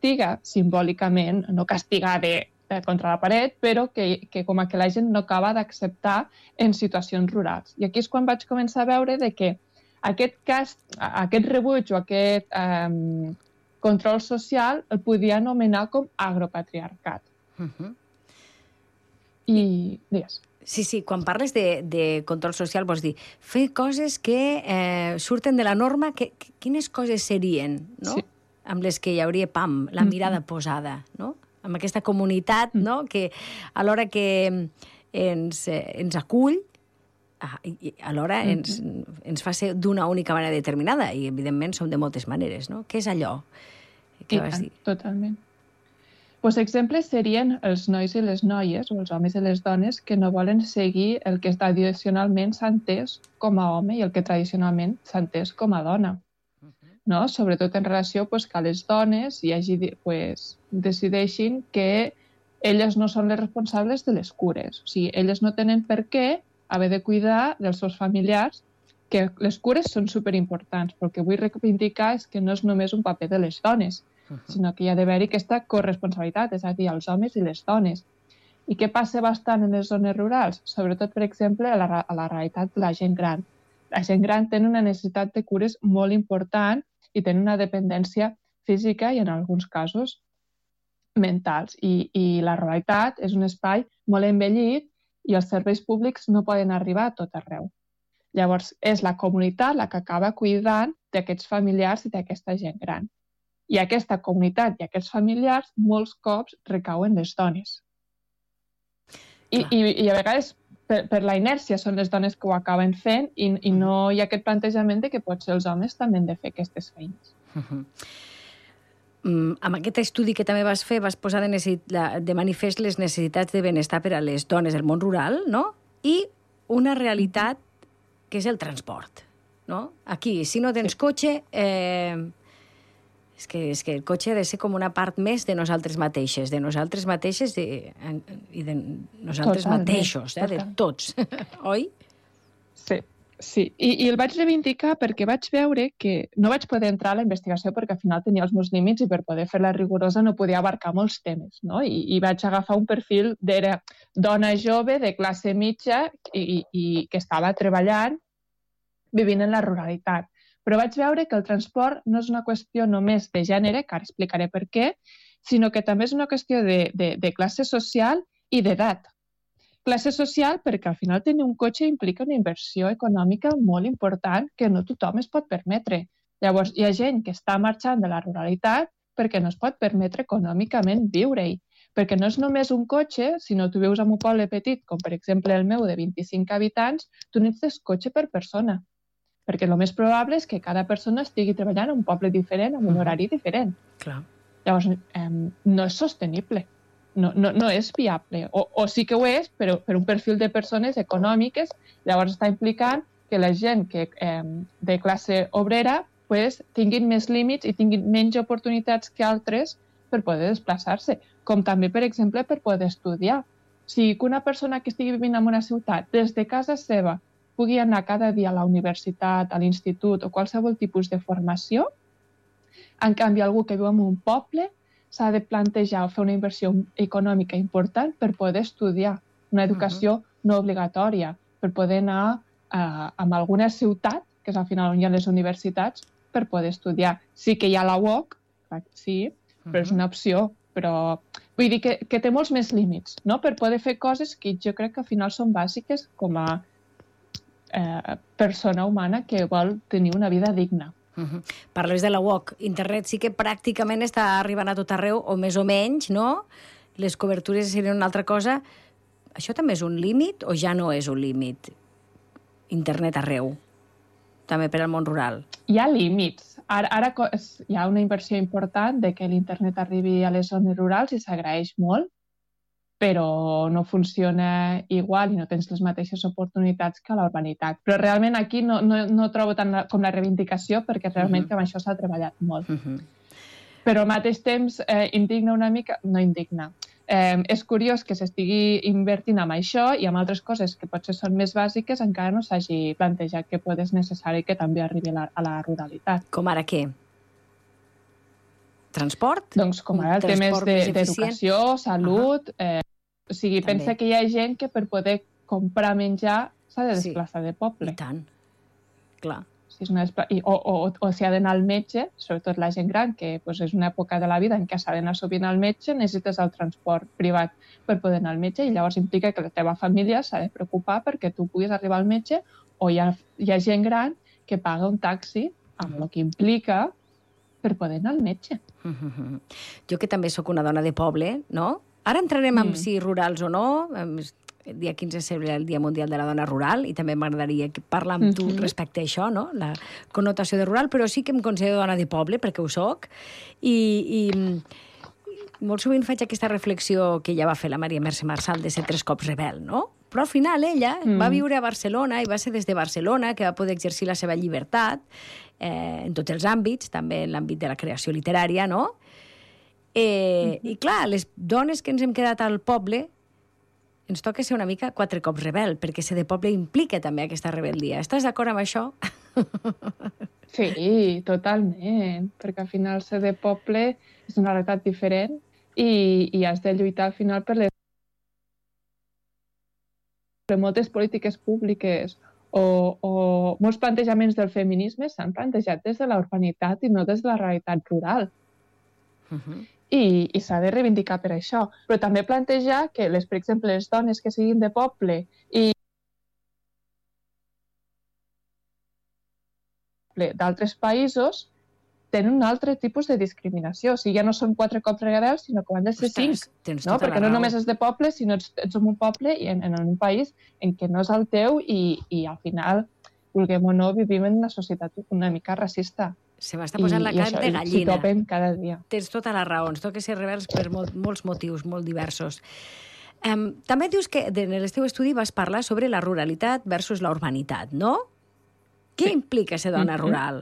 castiga simbòlicament, no castigar de, de contra la paret, però que, que com a que la gent no acaba d'acceptar en situacions rurals. I aquí és quan vaig començar a veure de que aquest, cas, aquest rebuig o aquest eh, control social el podia anomenar com agropatriarcat. Uh -huh. I, digues. Sí, sí, quan parles de, de control social vols dir fer coses que eh, surten de la norma, que, que, quines coses serien, no? Sí. Amb les que hi hauria, pam, la mirada posada, no? Amb aquesta comunitat, no?, que a l'hora que ens, eh, ens acull, ah, i, i alhora ens, ens fa ser d'una única manera determinada, i evidentment som de moltes maneres, no? Què és allò que I vas tant, dir? Totalment. Pues exemples serien els nois i les noies, o els homes i les dones, que no volen seguir el que tradicionalment s'ha entès com a home i el que tradicionalment s'ha entès com a dona. No? Sobretot en relació pues, que les dones hi hagi, pues, decideixin que elles no són les responsables de les cures. O sigui, elles no tenen per què haver de cuidar dels seus familiars, que les cures són superimportants, però el que vull reivindicar és que no és només un paper de les dones, sinó que hi ha d'haver-hi aquesta corresponsabilitat, és a dir, els homes i les dones. I què passa bastant en les zones rurals? Sobretot, per exemple, a la, a la realitat de la gent gran. La gent gran té una necessitat de cures molt important i tenen una dependència física i, en alguns casos, mentals. I, I la realitat és un espai molt envellit i els serveis públics no poden arribar a tot arreu. Llavors, és la comunitat la que acaba cuidant d'aquests familiars i d'aquesta gent gran. I aquesta comunitat i aquests familiars molts cops recauen les dones. I, i, i a vegades per, per la inèrcia són les dones que ho acaben fent i, i no hi ha aquest plantejament de que potser els homes també han de fer aquestes feines. Uh -huh. Mm, amb aquest estudi que també vas fer vas posar de, necessit, de manifest les necessitats de benestar per a les dones del món rural, no? I una realitat que és el transport, no? Aquí, si no tens cotxe, eh, és que, és que el cotxe ha de ser com una part més de nosaltres mateixes, de nosaltres mateixes de, i de nosaltres Totalment, mateixos, eh, de total. tots, oi? Sí, sí. I, I el vaig reivindicar perquè vaig veure que no vaig poder entrar a la investigació perquè al final tenia els meus límits i per poder fer-la rigorosa no podia abarcar molts temes. No? I, I vaig agafar un perfil d'era dona jove de classe mitja i, i que estava treballant vivint en la ruralitat. Però vaig veure que el transport no és una qüestió només de gènere, que ara explicaré per què, sinó que també és una qüestió de, de, de classe social i d'edat. Classe social perquè al final tenir un cotxe implica una inversió econòmica molt important que no tothom es pot permetre. Llavors, hi ha gent que està marxant de la ruralitat perquè no es pot permetre econòmicament viure-hi. Perquè no és només un cotxe, sinó tu vius en un poble petit, com per exemple el meu de 25 habitants, tu necessites cotxe per persona perquè el més probable és que cada persona estigui treballant en un poble diferent, amb un horari diferent. Clar. Llavors, eh, no és sostenible, no, no, no és viable. O, o sí que ho és, però per un perfil de persones econòmiques, llavors està implicant que la gent que, eh, de classe obrera pues, tinguin més límits i tinguin menys oportunitats que altres per poder desplaçar-se, com també, per exemple, per poder estudiar. O sigui, que una persona que estigui vivint en una ciutat des de casa seva pugui anar cada dia a la universitat, a l'institut o qualsevol tipus de formació. En canvi, algú que viu en un poble s'ha de plantejar o fer una inversió econòmica important per poder estudiar una educació uh -huh. no obligatòria, per poder anar a, a alguna ciutat, que és al final on hi ha les universitats, per poder estudiar. Sí que hi ha la UOC, sí, però és una opció, però vull dir que, que té molts més límits, no?, per poder fer coses que jo crec que al final són bàsiques com a eh, persona humana que vol tenir una vida digna. Uh -huh. Parles de la UOC. Internet sí que pràcticament està arribant a tot arreu, o més o menys, no? Les cobertures serien una altra cosa. Això també és un límit o ja no és un límit? Internet arreu, també per al món rural. Hi ha límits. Ara, ara hi ha una inversió important de que l'internet arribi a les zones rurals i s'agraeix molt, però no funciona igual i no tens les mateixes oportunitats que a la urbanitat. Però realment aquí no, no, no trobo tant la, com la reivindicació perquè realment Mhm. que amb això s'ha treballat molt. Però al mateix temps eh, indigna una mica... No indigna. Eh, és curiós que s'estigui invertint amb això i amb altres coses que potser són més bàsiques encara no s'hagi plantejat que pot és necessari que també arribi a la, a la ruralitat. Com ara què? Transport? Doncs com ara Un temes transport de- més eficient? d'educació, salut... Eh, o sigui, També. pensa que hi ha gent que per poder comprar menjar s'ha de Sí. desplaçar de poble. I tant. Clar. Si és una despla... I, o, o, o si ha d'anar al metge, sobretot la gent gran, que pues, és una època de la vida en què s'ha d'anar sovint al metge, necessites el transport privat per poder anar al metge i llavors implica que la teva família s'ha de preocupar perquè tu puguis arribar al metge o hi ha, hi ha gent gran que paga un taxi amb el que implica per poder anar al metge. Jo que també sóc una dona de poble, no? Ara entrarem en Mm. si rurals o no. El dia 15 celebra el Dia Mundial de la Dona Rural i també m'agradaria que parlar amb tu Mhm. respecte a això, no? La connotació de rural, però sí que em considero dona de poble, perquè ho soc, i, i mm, molt sovint faig aquesta reflexió que ja va fer la Maria Mercè Marçal de ser tres cops rebel, no? Però al final ella Mm. va viure a Barcelona i va ser des de Barcelona que va poder exercir la seva llibertat eh, en tots els àmbits, també en l'àmbit de la creació literària, no? Eh, I clar, les dones que ens hem quedat al poble ens toca ser una mica quatre cops rebel, perquè ser de poble implica també aquesta rebel·lia. Estàs d'acord amb això? Sí, totalment, perquè al final ser de poble és una realitat diferent i, i has de lluitar al final per les per moltes polítiques públiques o, o molts plantejaments del feminisme s'han plantejat des de la urbanitat i no des de la realitat rural. I, i s'ha de reivindicar per això. Però també plantejar que, les, per exemple, les dones que siguin de poble i d'altres països tenen un altre tipus de discriminació. O sigui, ja no són quatre cops rebels, sinó que han de ser Ostres, cinc. no? tota Perquè no només és de poble, sinó ets, ets en un poble i en, en un país en què no és el teu i, i al final, vulguem o no, vivim en una societat una mica racista. Se m'està posant la carn de gallina. topen cada dia. Tens tota la raó, ens toca ser rebels per molt, molts motius, molt diversos. Um, també dius que en el teu estudi vas parlar sobre la ruralitat versus la urbanitat, no? Què implica ser dona Mhm. rural?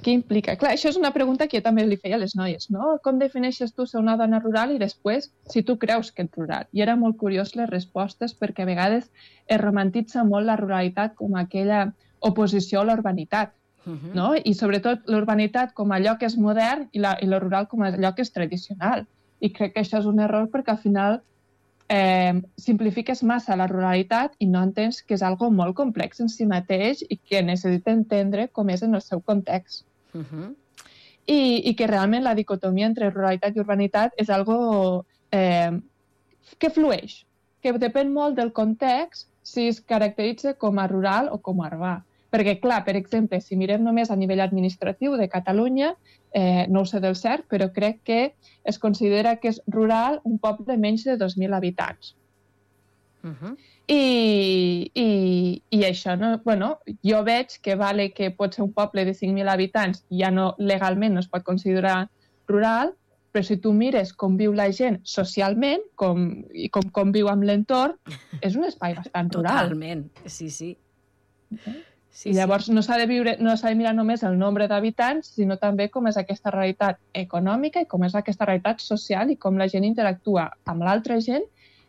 Què implica? Clar, això és una pregunta que jo també li feia a les noies, no? Com defineixes tu ser una dona rural i després si tu creus que ets rural? I era molt curiós les respostes perquè a vegades es romantitza molt la ruralitat com aquella oposició a la urbanitat, Mhm. no? I sobretot l'urbanitat com allò que és modern i la, i la rural com allò que és tradicional. I crec que això és un error perquè al final eh, simplifiques massa la ruralitat i no entens que és algo molt complex en si mateix i que necessita entendre com és en el seu context. Mhm. I, i que realment la dicotomia entre ruralitat i urbanitat és algo eh, que flueix, que depèn molt del context si es caracteritza com a rural o com a urbà. Perquè, clar, per exemple, si mirem només a nivell administratiu de Catalunya, eh, no ho sé del cert, però crec que es considera que és rural un poble de menys de 2.000 habitants. Mhm. I, i, i això, no? bueno, jo veig que vale que pot ser un poble de 5.000 habitants i ja no, legalment no es pot considerar rural, però si tu mires com viu la gent socialment com, i com, com viu amb l'entorn, és un espai bastant rural. Totalment, sí, sí. Sí, I llavors no s'ha de viure, no s'ha de mirar només el nombre d'habitants, sinó també com és aquesta realitat econòmica i com és aquesta realitat social i com la gent interactua amb l'altra gent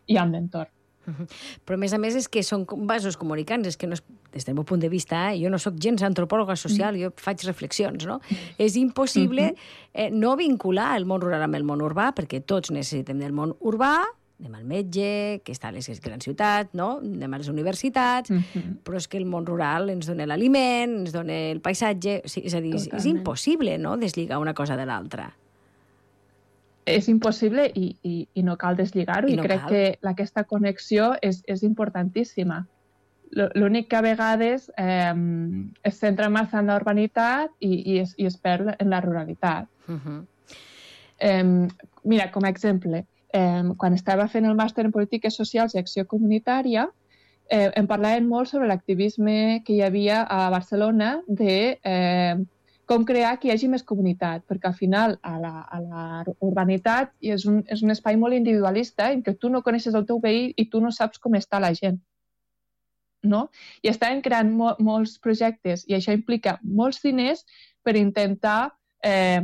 i amb l'entorn. Però, a més a més, és que són vasos comunicants, és que no és, des del meu punt de vista, eh, jo no sóc gens antropòloga social, jo faig reflexions, no? És impossible eh, no vincular el món rural amb el món urbà, perquè tots necessitem del món urbà, anem al metge, que està a les grans ciutats, no? anem a les universitats, però és que el món rural ens dona l'aliment, ens dona el paisatge, o sigui, és a dir, és, és Totalment. impossible no? deslligar una cosa de l'altra. és impossible i, i, i no cal deslligar-ho I i, no crec cal. que aquesta connexió és, és importantíssima L'únic que a vegades eh, es centra massa en la urbanitat i, i, es, i es perd en la ruralitat. Uh -huh. Eh, mira, com a exemple, eh, quan estava fent el màster en Polítiques Socials i Acció Comunitària, eh, em parlaven molt sobre l'activisme que hi havia a Barcelona de eh, com crear que hi hagi més comunitat, perquè al final a la, a la urbanitat és un, és un espai molt individualista en què tu no coneixes el teu veí i tu no saps com està la gent. No? I estaven creant mo molts projectes i això implica molts diners per intentar eh,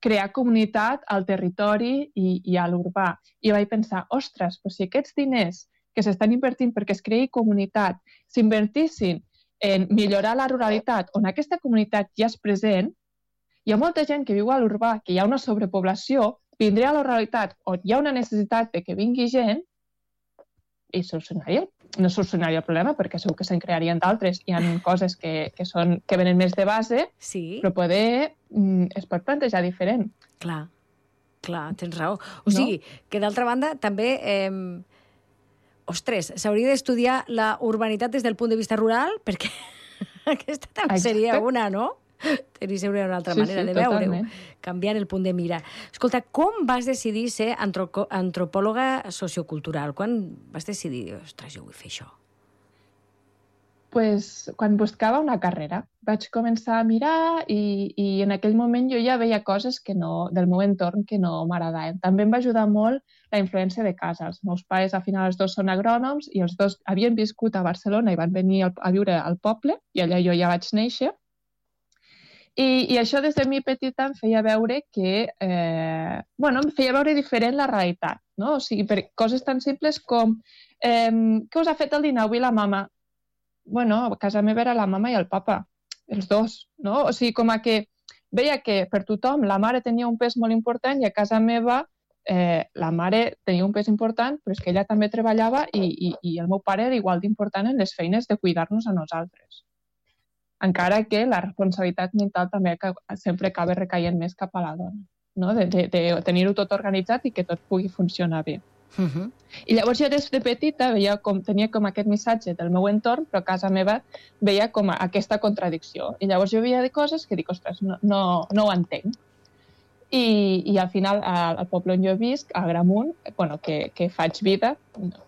crear comunitat al territori i, i a l'urbà. I vaig pensar, ostres, però si aquests diners que s'estan invertint perquè es creï comunitat s'invertissin en millorar la ruralitat on aquesta comunitat ja és present, hi ha molta gent que viu a l'urbà, que hi ha una sobrepoblació, vindria a la ruralitat on hi ha una necessitat de que vingui gent i solucionaria, no solucionaria el problema perquè segur que se'n crearien d'altres. Hi ha coses que, que, són, que venen més de base, sí. però poder mm, es pot plantejar diferent. Clar, clar, tens raó. O sigui, que d'altra banda també... Eh, ostres, s'hauria d'estudiar la urbanitat des del punt de vista rural, perquè aquesta també Exacte. seria una, no? Tenir sempre una altra Sí, manera sí, de veure-ho, canviant el punt de mira. Escolta, com vas decidir ser antropòloga sociocultural? Quan vas decidir, ostres, jo vull fer això? pues, quan buscava una carrera. Vaig començar a mirar i, i en aquell moment jo ja veia coses que no, del meu entorn que no m'agradaven. També em va ajudar molt la influència de casa. Els meus pares, al final, els dos són agrònoms i els dos havien viscut a Barcelona i van venir al- a viure al poble i allà jo ja vaig néixer. I, I això des de mi petita em feia veure que, eh, bueno, em feia veure diferent la realitat, no? O sigui, per coses tan simples com eh, què us ha fet el dinar avui la mama? Bueno, a casa meva era la mama i el papa, els dos, no? O sigui, com a que veia que per tothom la mare tenia un pes molt important i a casa meva eh, la mare tenia un pes important, però és que ella també treballava i, i, i el meu pare era igual d'important en les feines de cuidar-nos a nosaltres encara que la responsabilitat mental també sempre acaba recaient més cap a la dona, no? de, de, de tenir-ho tot organitzat i que tot pugui funcionar bé. Uh -huh. I llavors jo des de petita veia com, tenia com aquest missatge del meu entorn, però a casa meva veia com aquesta contradicció. I llavors jo veia de coses que dic, ostres, no, no, no ho entenc. I, i al final, al, al poble on jo visc, a Gramunt, bueno, que, que faig vida,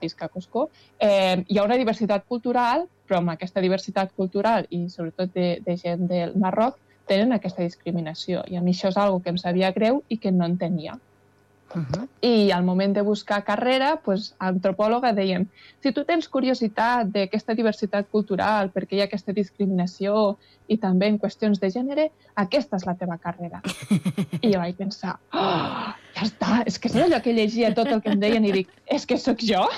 visc a Coscó, eh, hi ha una diversitat cultural, però amb aquesta diversitat cultural i sobretot de, de gent del Marroc tenen aquesta discriminació. I a mi això és algo que em sabia greu i que no entenia. Uh -huh. I al moment de buscar carrera, pues, a antropòloga dèiem, si tu tens curiositat d'aquesta diversitat cultural, perquè hi ha aquesta discriminació i també en qüestions de gènere, aquesta és la teva carrera. I jo vaig pensar, oh, ja està, és que és allò que llegia tot el que em deien i dic, és que sóc jo?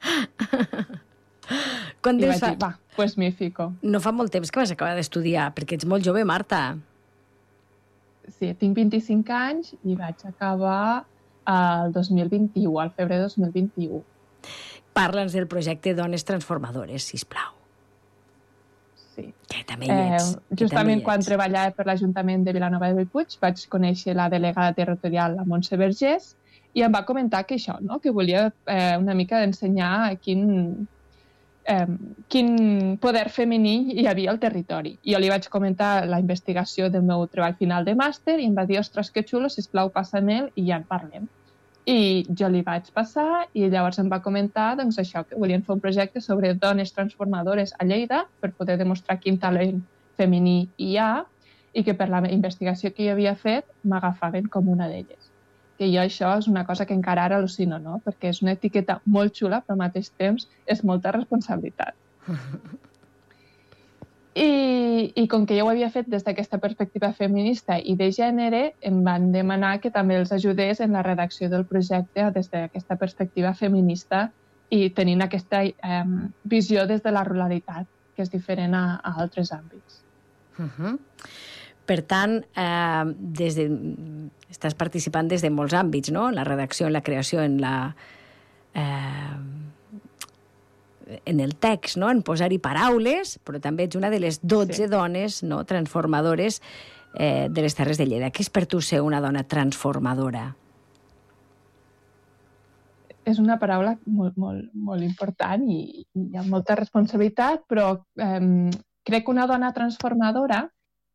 Quan I vaig fa... dir, va, pues m'hi fico. No fa molt temps que vas acabar d'estudiar, perquè ets molt jove, Marta. Sí, tinc 25 anys i vaig acabar el 2021, al febrer de 2021. Parla'ns del projecte Dones Transformadores, si plau. Sí. Que també hi ets. que justament hi quan ets. treballava per l'Ajuntament de Vilanova de Bellpuig vaig conèixer la delegada territorial, la Montse Vergés, i em va comentar que això, no? que volia eh, una mica d'ensenyar quin, eh, quin poder femení hi havia al territori. I jo li vaig comentar la investigació del meu treball final de màster i em va dir, ostres, que xulo, sisplau, passa'm-el i ja en parlem. I jo li vaig passar i llavors em va comentar doncs, això que volien fer un projecte sobre dones transformadores a Lleida per poder demostrar quin talent femení hi ha i que per la investigació que jo havia fet m'agafaven com una d'elles. Que jo això és una cosa que encara ara al·lucino, no? Perquè és una etiqueta molt xula, però al mateix temps és molta responsabilitat. I, I com que jo ho havia fet des d'aquesta perspectiva feminista i de gènere, em van demanar que també els ajudés en la redacció del projecte des d'aquesta perspectiva feminista i tenint aquesta eh, visió des de la ruralitat, que és diferent a, a altres àmbits. Uh -huh. Per tant, eh, des de, estàs participant des de molts àmbits, no? En la redacció, en la creació, en la... Eh, en el text, no? en posar-hi paraules, però també ets una de les 12 sí. dones no? transformadores eh, de les Terres de Lleida. Què és per tu ser una dona transformadora? és una paraula molt, molt, molt important i, i ha molta responsabilitat, però eh, crec que una dona transformadora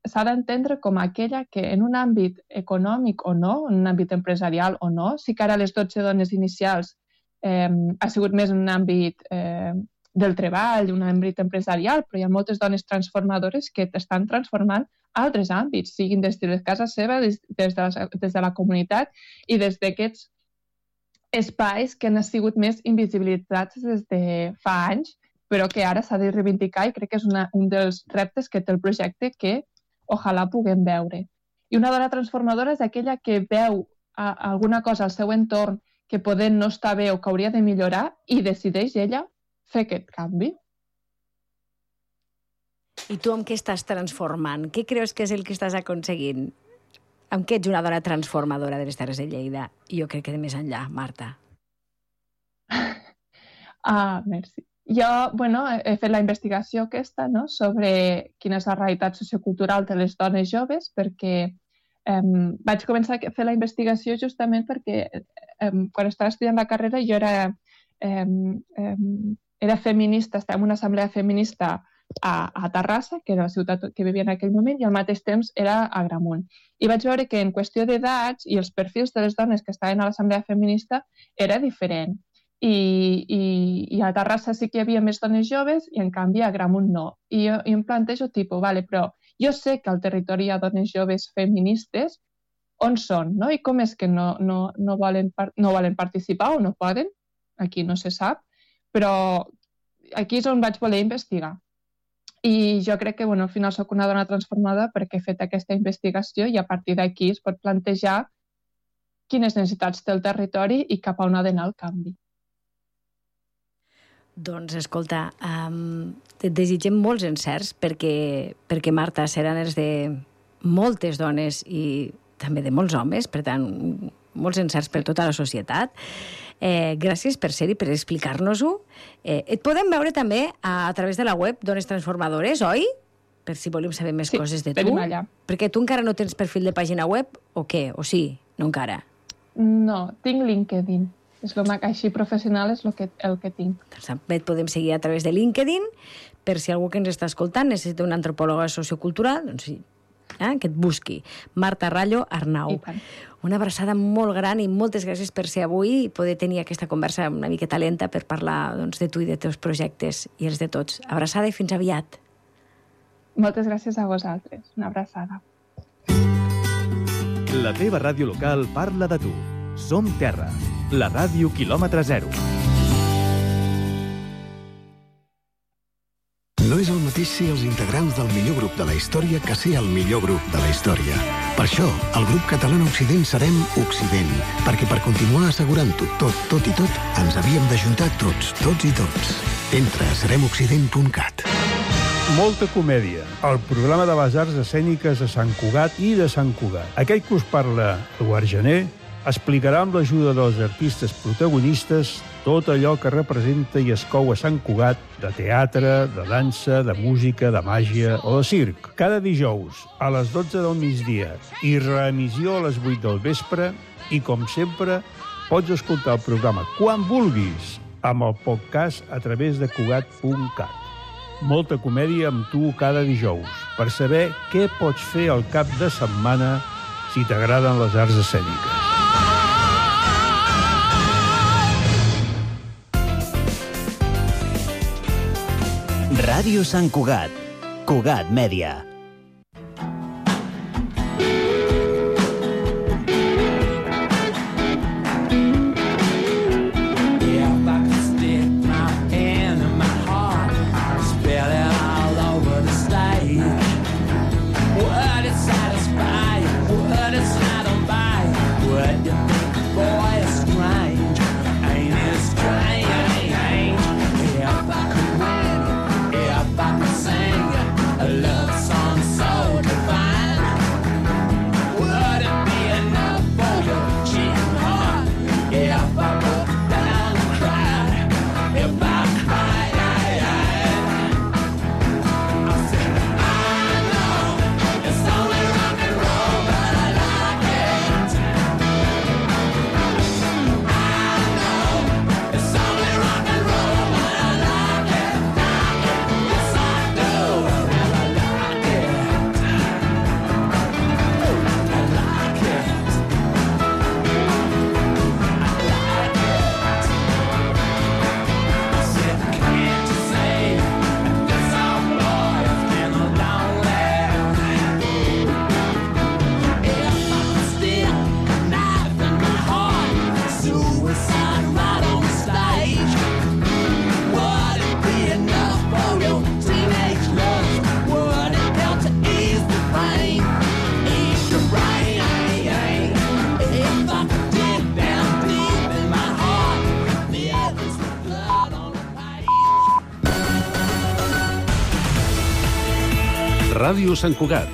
s'ha d'entendre com aquella que en un àmbit econòmic o no, en un àmbit empresarial o no, sí que ara les 12 dones inicials eh, ha sigut més en un àmbit eh, del treball, un àmbit empresarial, però hi ha moltes dones transformadores que estan transformant altres àmbits, siguin des de casa seva, des, des, de, la, des de la comunitat i des d'aquests espais que han sigut més invisibilitzats des de fa anys, però que ara s'ha de reivindicar i crec que és una, un dels reptes que té el projecte que ojalà puguem veure. I una dona transformadora és aquella que veu a, a alguna cosa al seu entorn que poder no està bé o que hauria de millorar i decideix ella fer aquest canvi. I tu amb què estàs transformant? Què creus que és el que estàs aconseguint? Amb què ets una dona transformadora de les Terres de Lleida? Jo crec que de més enllà, Marta. Ah, merci. Jo, bueno, he fet la investigació aquesta, no?, sobre quina és la realitat sociocultural de les dones joves, perquè eh, vaig començar a fer la investigació justament perquè eh, quan estava estudiant la carrera jo era, eh, eh, era feminista, estava en una assemblea feminista a, a Terrassa, que era la ciutat que vivia en aquell moment, i al mateix temps era a Gramunt. I vaig veure que en qüestió d'edats i els perfils de les dones que estaven a l'assemblea feminista era diferent. I, i, i a Terrassa sí que hi havia més dones joves i en canvi a Gramunt no. I jo i em plantejo tipus, vale, però jo sé que al territori hi ha dones joves feministes, on són, no? I com és que no, no, no, volen, no volen participar o no poden? Aquí no se sap, però aquí és on vaig voler investigar. I jo crec que bueno, al final sóc una dona transformada perquè he fet aquesta investigació i a partir d'aquí es pot plantejar quines necessitats té el territori i cap a on ha d'anar el canvi. Doncs, escolta, um, et desitgem molts encerts perquè, perquè Marta, seran els de moltes dones i també de molts homes, per tant, molts encerts per tota la societat. Eh, gràcies per ser-hi, per explicar-nos-ho. Eh, et podem veure també a, a través de la web Dones Transformadores, oi? Per si volem saber més sí, coses de tu. Allà. Perquè tu encara no tens perfil de pàgina web, o què? O sí? No encara? No, tinc LinkedIn. És lo així professional és lo que, el que tinc. Doncs també et podem seguir a través de LinkedIn, per si algú que ens està escoltant necessita una antropòloga sociocultural, doncs sí, eh, que et busqui. Marta Rallo Arnau. Una abraçada molt gran i moltes gràcies per ser avui i poder tenir aquesta conversa una miqueta lenta per parlar doncs, de tu i de teus projectes i els de tots. Abraçada i fins aviat. Moltes gràcies a vosaltres. Una abraçada. La teva ràdio local parla de tu. Som Terra, la ràdio quilòmetre zero. No és el mateix ser els integrants del millor grup de la història que ser el millor grup de la història. Per això, el grup català Occident serem Occident, perquè per continuar assegurant-ho tot, tot i tot, ens havíem d'ajuntar tots, tots i tots. Entra a seremoccident.cat. Molta comèdia, el programa de les arts escèniques de Sant Cugat i de Sant Cugat. Aquell que us parla Eduard Gené explicarà amb l'ajuda dels artistes protagonistes tot allò que representa i es cou a Sant Cugat de teatre, de dansa, de música, de màgia o de circ. Cada dijous a les 12 del migdia i reemissió a les 8 del vespre i, com sempre, pots escoltar el programa quan vulguis amb el podcast a través de Cugat.cat. Molta comèdia amb tu cada dijous per saber què pots fer al cap de setmana si t'agraden les arts escèniques. Ràdio Sant Cugat. Cugat Mèdia. Ràdio Sant Cugat,